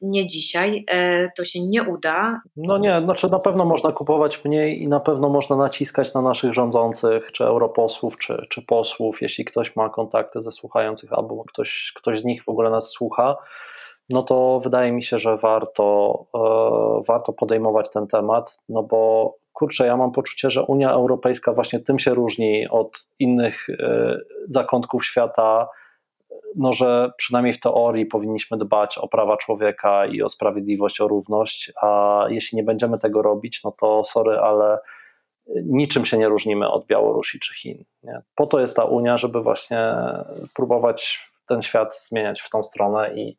nie dzisiaj. Y, to się nie uda. No nie, znaczy na pewno można kupować mniej i na pewno można naciskać na naszych rządzących, czy europosłów, czy, czy posłów, jeśli ktoś ma kontakty ze słuchających, albo ktoś, ktoś z nich w ogóle nas słucha no to wydaje mi się, że warto, e, warto podejmować ten temat, no bo kurczę, ja mam poczucie, że Unia Europejska właśnie tym się różni od innych e, zakątków świata, no, że przynajmniej w teorii powinniśmy dbać o prawa człowieka i o sprawiedliwość, o równość, a jeśli nie będziemy tego robić, no to sorry, ale niczym się nie różnimy od Białorusi czy Chin. Nie? Po to jest ta Unia, żeby właśnie próbować ten świat zmieniać w tą stronę i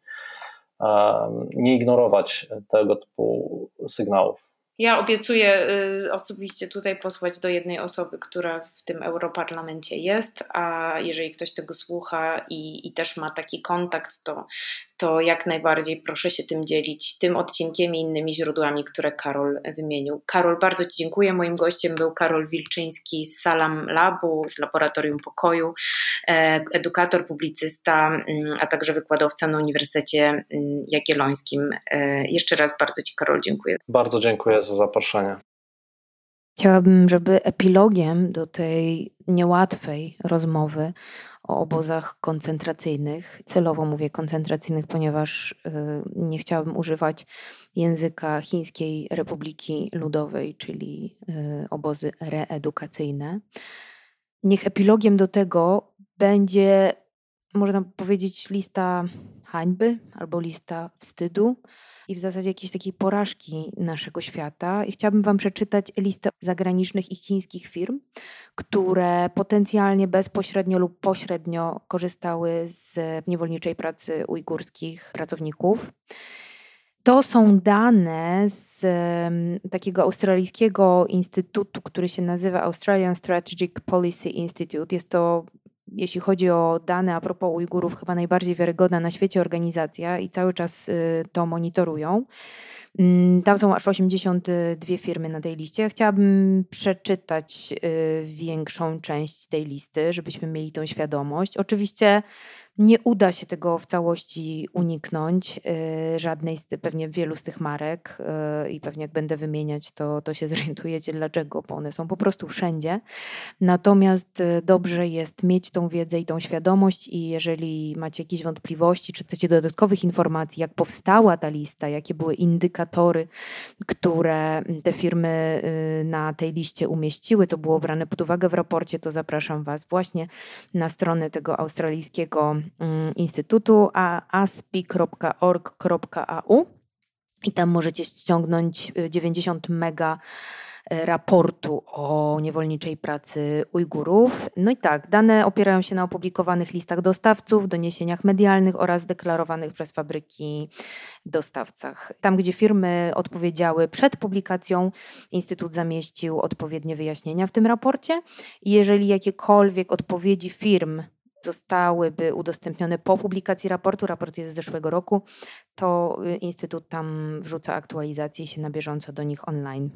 nie ignorować tego typu sygnałów. Ja obiecuję y, osobiście tutaj posłać do jednej osoby, która w tym Europarlamencie jest, a jeżeli ktoś tego słucha i, i też ma taki kontakt, to, to jak najbardziej proszę się tym dzielić, tym odcinkiem i innymi źródłami, które Karol wymienił. Karol, bardzo Ci dziękuję. Moim gościem był Karol Wilczyński z Salam Labu, z Laboratorium Pokoju, e, edukator, publicysta, mm, a także wykładowca na Uniwersytecie mm, Jagiellońskim. E, jeszcze raz bardzo Ci, Karol, dziękuję. Bardzo dziękuję za zaproszenie. Chciałabym, żeby epilogiem do tej niełatwej rozmowy o obozach koncentracyjnych, celowo mówię koncentracyjnych, ponieważ y, nie chciałabym używać języka Chińskiej Republiki Ludowej, czyli y, obozy reedukacyjne. Niech epilogiem do tego będzie, można powiedzieć, lista hańby albo lista wstydu i w zasadzie jakiejś takiej porażki naszego świata. I chciałabym Wam przeczytać listę zagranicznych i chińskich firm, które potencjalnie bezpośrednio lub pośrednio korzystały z niewolniczej pracy ujgurskich pracowników. To są dane z takiego australijskiego instytutu, który się nazywa Australian Strategic Policy Institute. Jest to jeśli chodzi o dane a propos Ujgurów, chyba najbardziej wiarygodna na świecie organizacja i cały czas y, to monitorują. Mm, tam są aż 82 firmy na tej liście. Chciałabym przeczytać y, większą część tej listy, żebyśmy mieli tą świadomość. Oczywiście nie uda się tego w całości uniknąć, y, żadnej z, pewnie wielu z tych marek y, i pewnie jak będę wymieniać, to, to się *laughs* zorientujecie dlaczego, bo one są po prostu wszędzie. Natomiast y, dobrze jest mieć tą wiedzę i tą świadomość i jeżeli macie jakieś wątpliwości, czy chcecie dodatkowych informacji, jak powstała ta lista, jakie były indykatory, które te firmy na tej liście umieściły, co było brane pod uwagę w raporcie, to zapraszam Was właśnie na stronę tego australijskiego Mm, instytutu aspi.org.au i tam możecie ściągnąć 90 y, mega y, raportu o niewolniczej pracy Ujgurów. No i tak, dane opierają się na opublikowanych listach dostawców, doniesieniach medialnych oraz deklarowanych przez fabryki dostawcach. Tam, gdzie firmy odpowiedziały przed publikacją, Instytut zamieścił odpowiednie wyjaśnienia w tym raporcie. Jeżeli jakiekolwiek odpowiedzi firm zostałyby udostępnione po publikacji raportu, raport jest z zeszłego roku, to y, Instytut tam wrzuca aktualizacje i się na bieżąco do nich online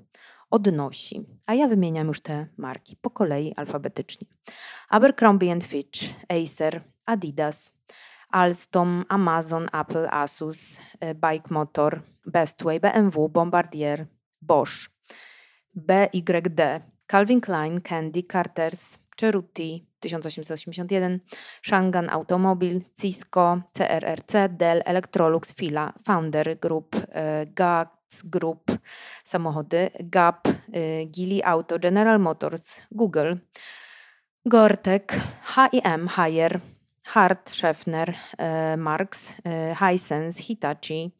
odnosi. A ja wymieniam już te marki po kolei alfabetycznie. Abercrombie Fitch, Acer, Adidas, Alstom, Amazon, Apple, Asus, y, Bike Motor, Bestway, BMW, Bombardier, Bosch, BYD, Calvin Klein, Candy, Carters, Ceruti, 1881, Shangan Automobil, Cisco, CRRC, Dell, Electrolux, Fila, Founder Group, e, GATS Group, samochody, GAP, e, Gili Auto, General Motors, Google, Gortek, H&M, Haier, Hart, Scheffner, e, Marks, Hisense, Hitachi,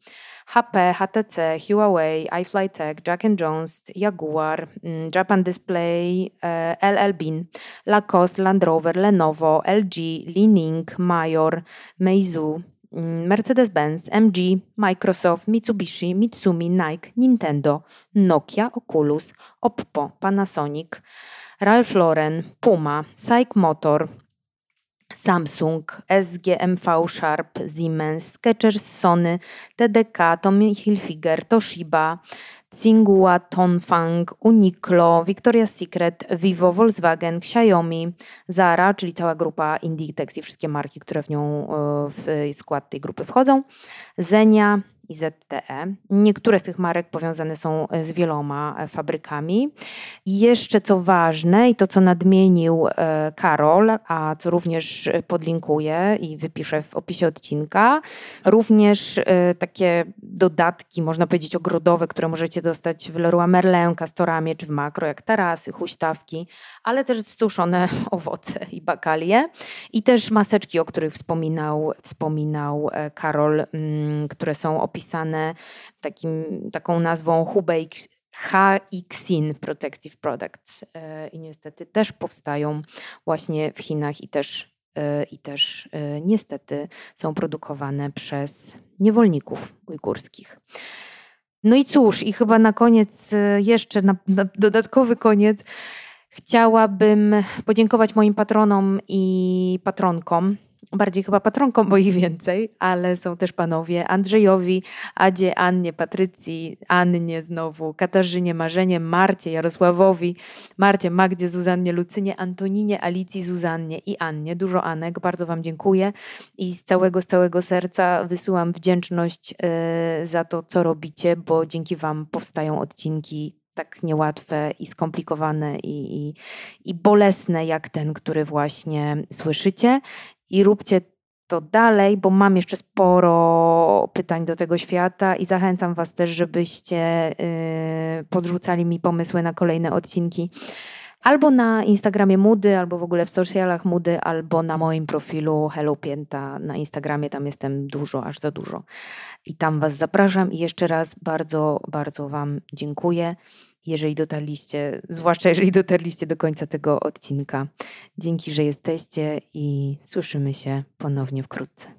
HP, HTC, Huawei, iFlyTech, Jack Jones, Jaguar, mm, Japan Display, LL Bean, Lacoste, Land Rover, Lenovo, LG, Li-Ning, Major, Meizu, mm, Mercedes-Benz, MG, Microsoft, Mitsubishi, Mitsumi, Nike, Nintendo, Nokia, Oculus, Oppo, Panasonic, Ralph Lauren, Puma, Psych Motor, Samsung, SGMV Sharp, Siemens, Skechers, Sony, TDK, Tommy Hilfiger, Toshiba, Tsinghua, Tonfang, Uniqlo, Victoria's Secret, Vivo, Volkswagen, Xiaomi, Zara, czyli cała grupa Inditex i wszystkie marki, które w nią e, w skład tej grupy wchodzą, Zenia, i ZTE. Niektóre z tych marek powiązane są e, z wieloma e, fabrykami. I jeszcze co ważne i to co nadmienił e, Karol, a co również podlinkuję i wypiszę w opisie odcinka, również takie dodatki, można powiedzieć ogrodowe, które możecie dostać w Leroy Merlin, Castoramie czy w Makro, jak tarasy, huśtawki, ale też suszone *laughs* owoce i bakalie i też maseczki, o których wspominał, wspominał Karol, mm, które są opisane opisane takim, taką nazwą Hubei HXIN Protective Products e, i niestety też powstają właśnie w Chinach i też, e, i też e, niestety są produkowane przez niewolników ujgurskich. No i cóż, i chyba na koniec, jeszcze na, na dodatkowy koniec, chciałabym podziękować moim patronom i patronkom bardziej chyba patronką, bo ich więcej, ale są też panowie Andrzejowi, Adzie, Annie, Patrycji, Annie znowu, Katarzynie, Marzenie, Marcie, Jarosławowi, Marcie, Magdzie, Zuzannie, Lucynie, Antoninie, Alicji, Zuzannie i Annie. Dużo Anek, bardzo Wam dziękuję i z całego, z całego serca wysyłam wdzięczność yy, za to, co robicie, bo dzięki Wam powstają odcinki tak niełatwe i skomplikowane i, i, i bolesne jak ten, który właśnie słyszycie i róbcie to dalej, bo mam jeszcze sporo pytań do tego świata i zachęcam Was też, żebyście y, podrzucali mi pomysły na kolejne odcinki. Albo na Instagramie Mudy, albo w ogóle w socialach Mudy, albo na moim profilu Hello Pięta na Instagramie. Tam jestem dużo, aż za dużo. I tam Was zapraszam i jeszcze raz bardzo, bardzo Wam dziękuję jeżeli dotarliście, zwłaszcza jeżeli dotarliście do końca tego odcinka. Dzięki, że jesteście i słyszymy się ponownie wkrótce.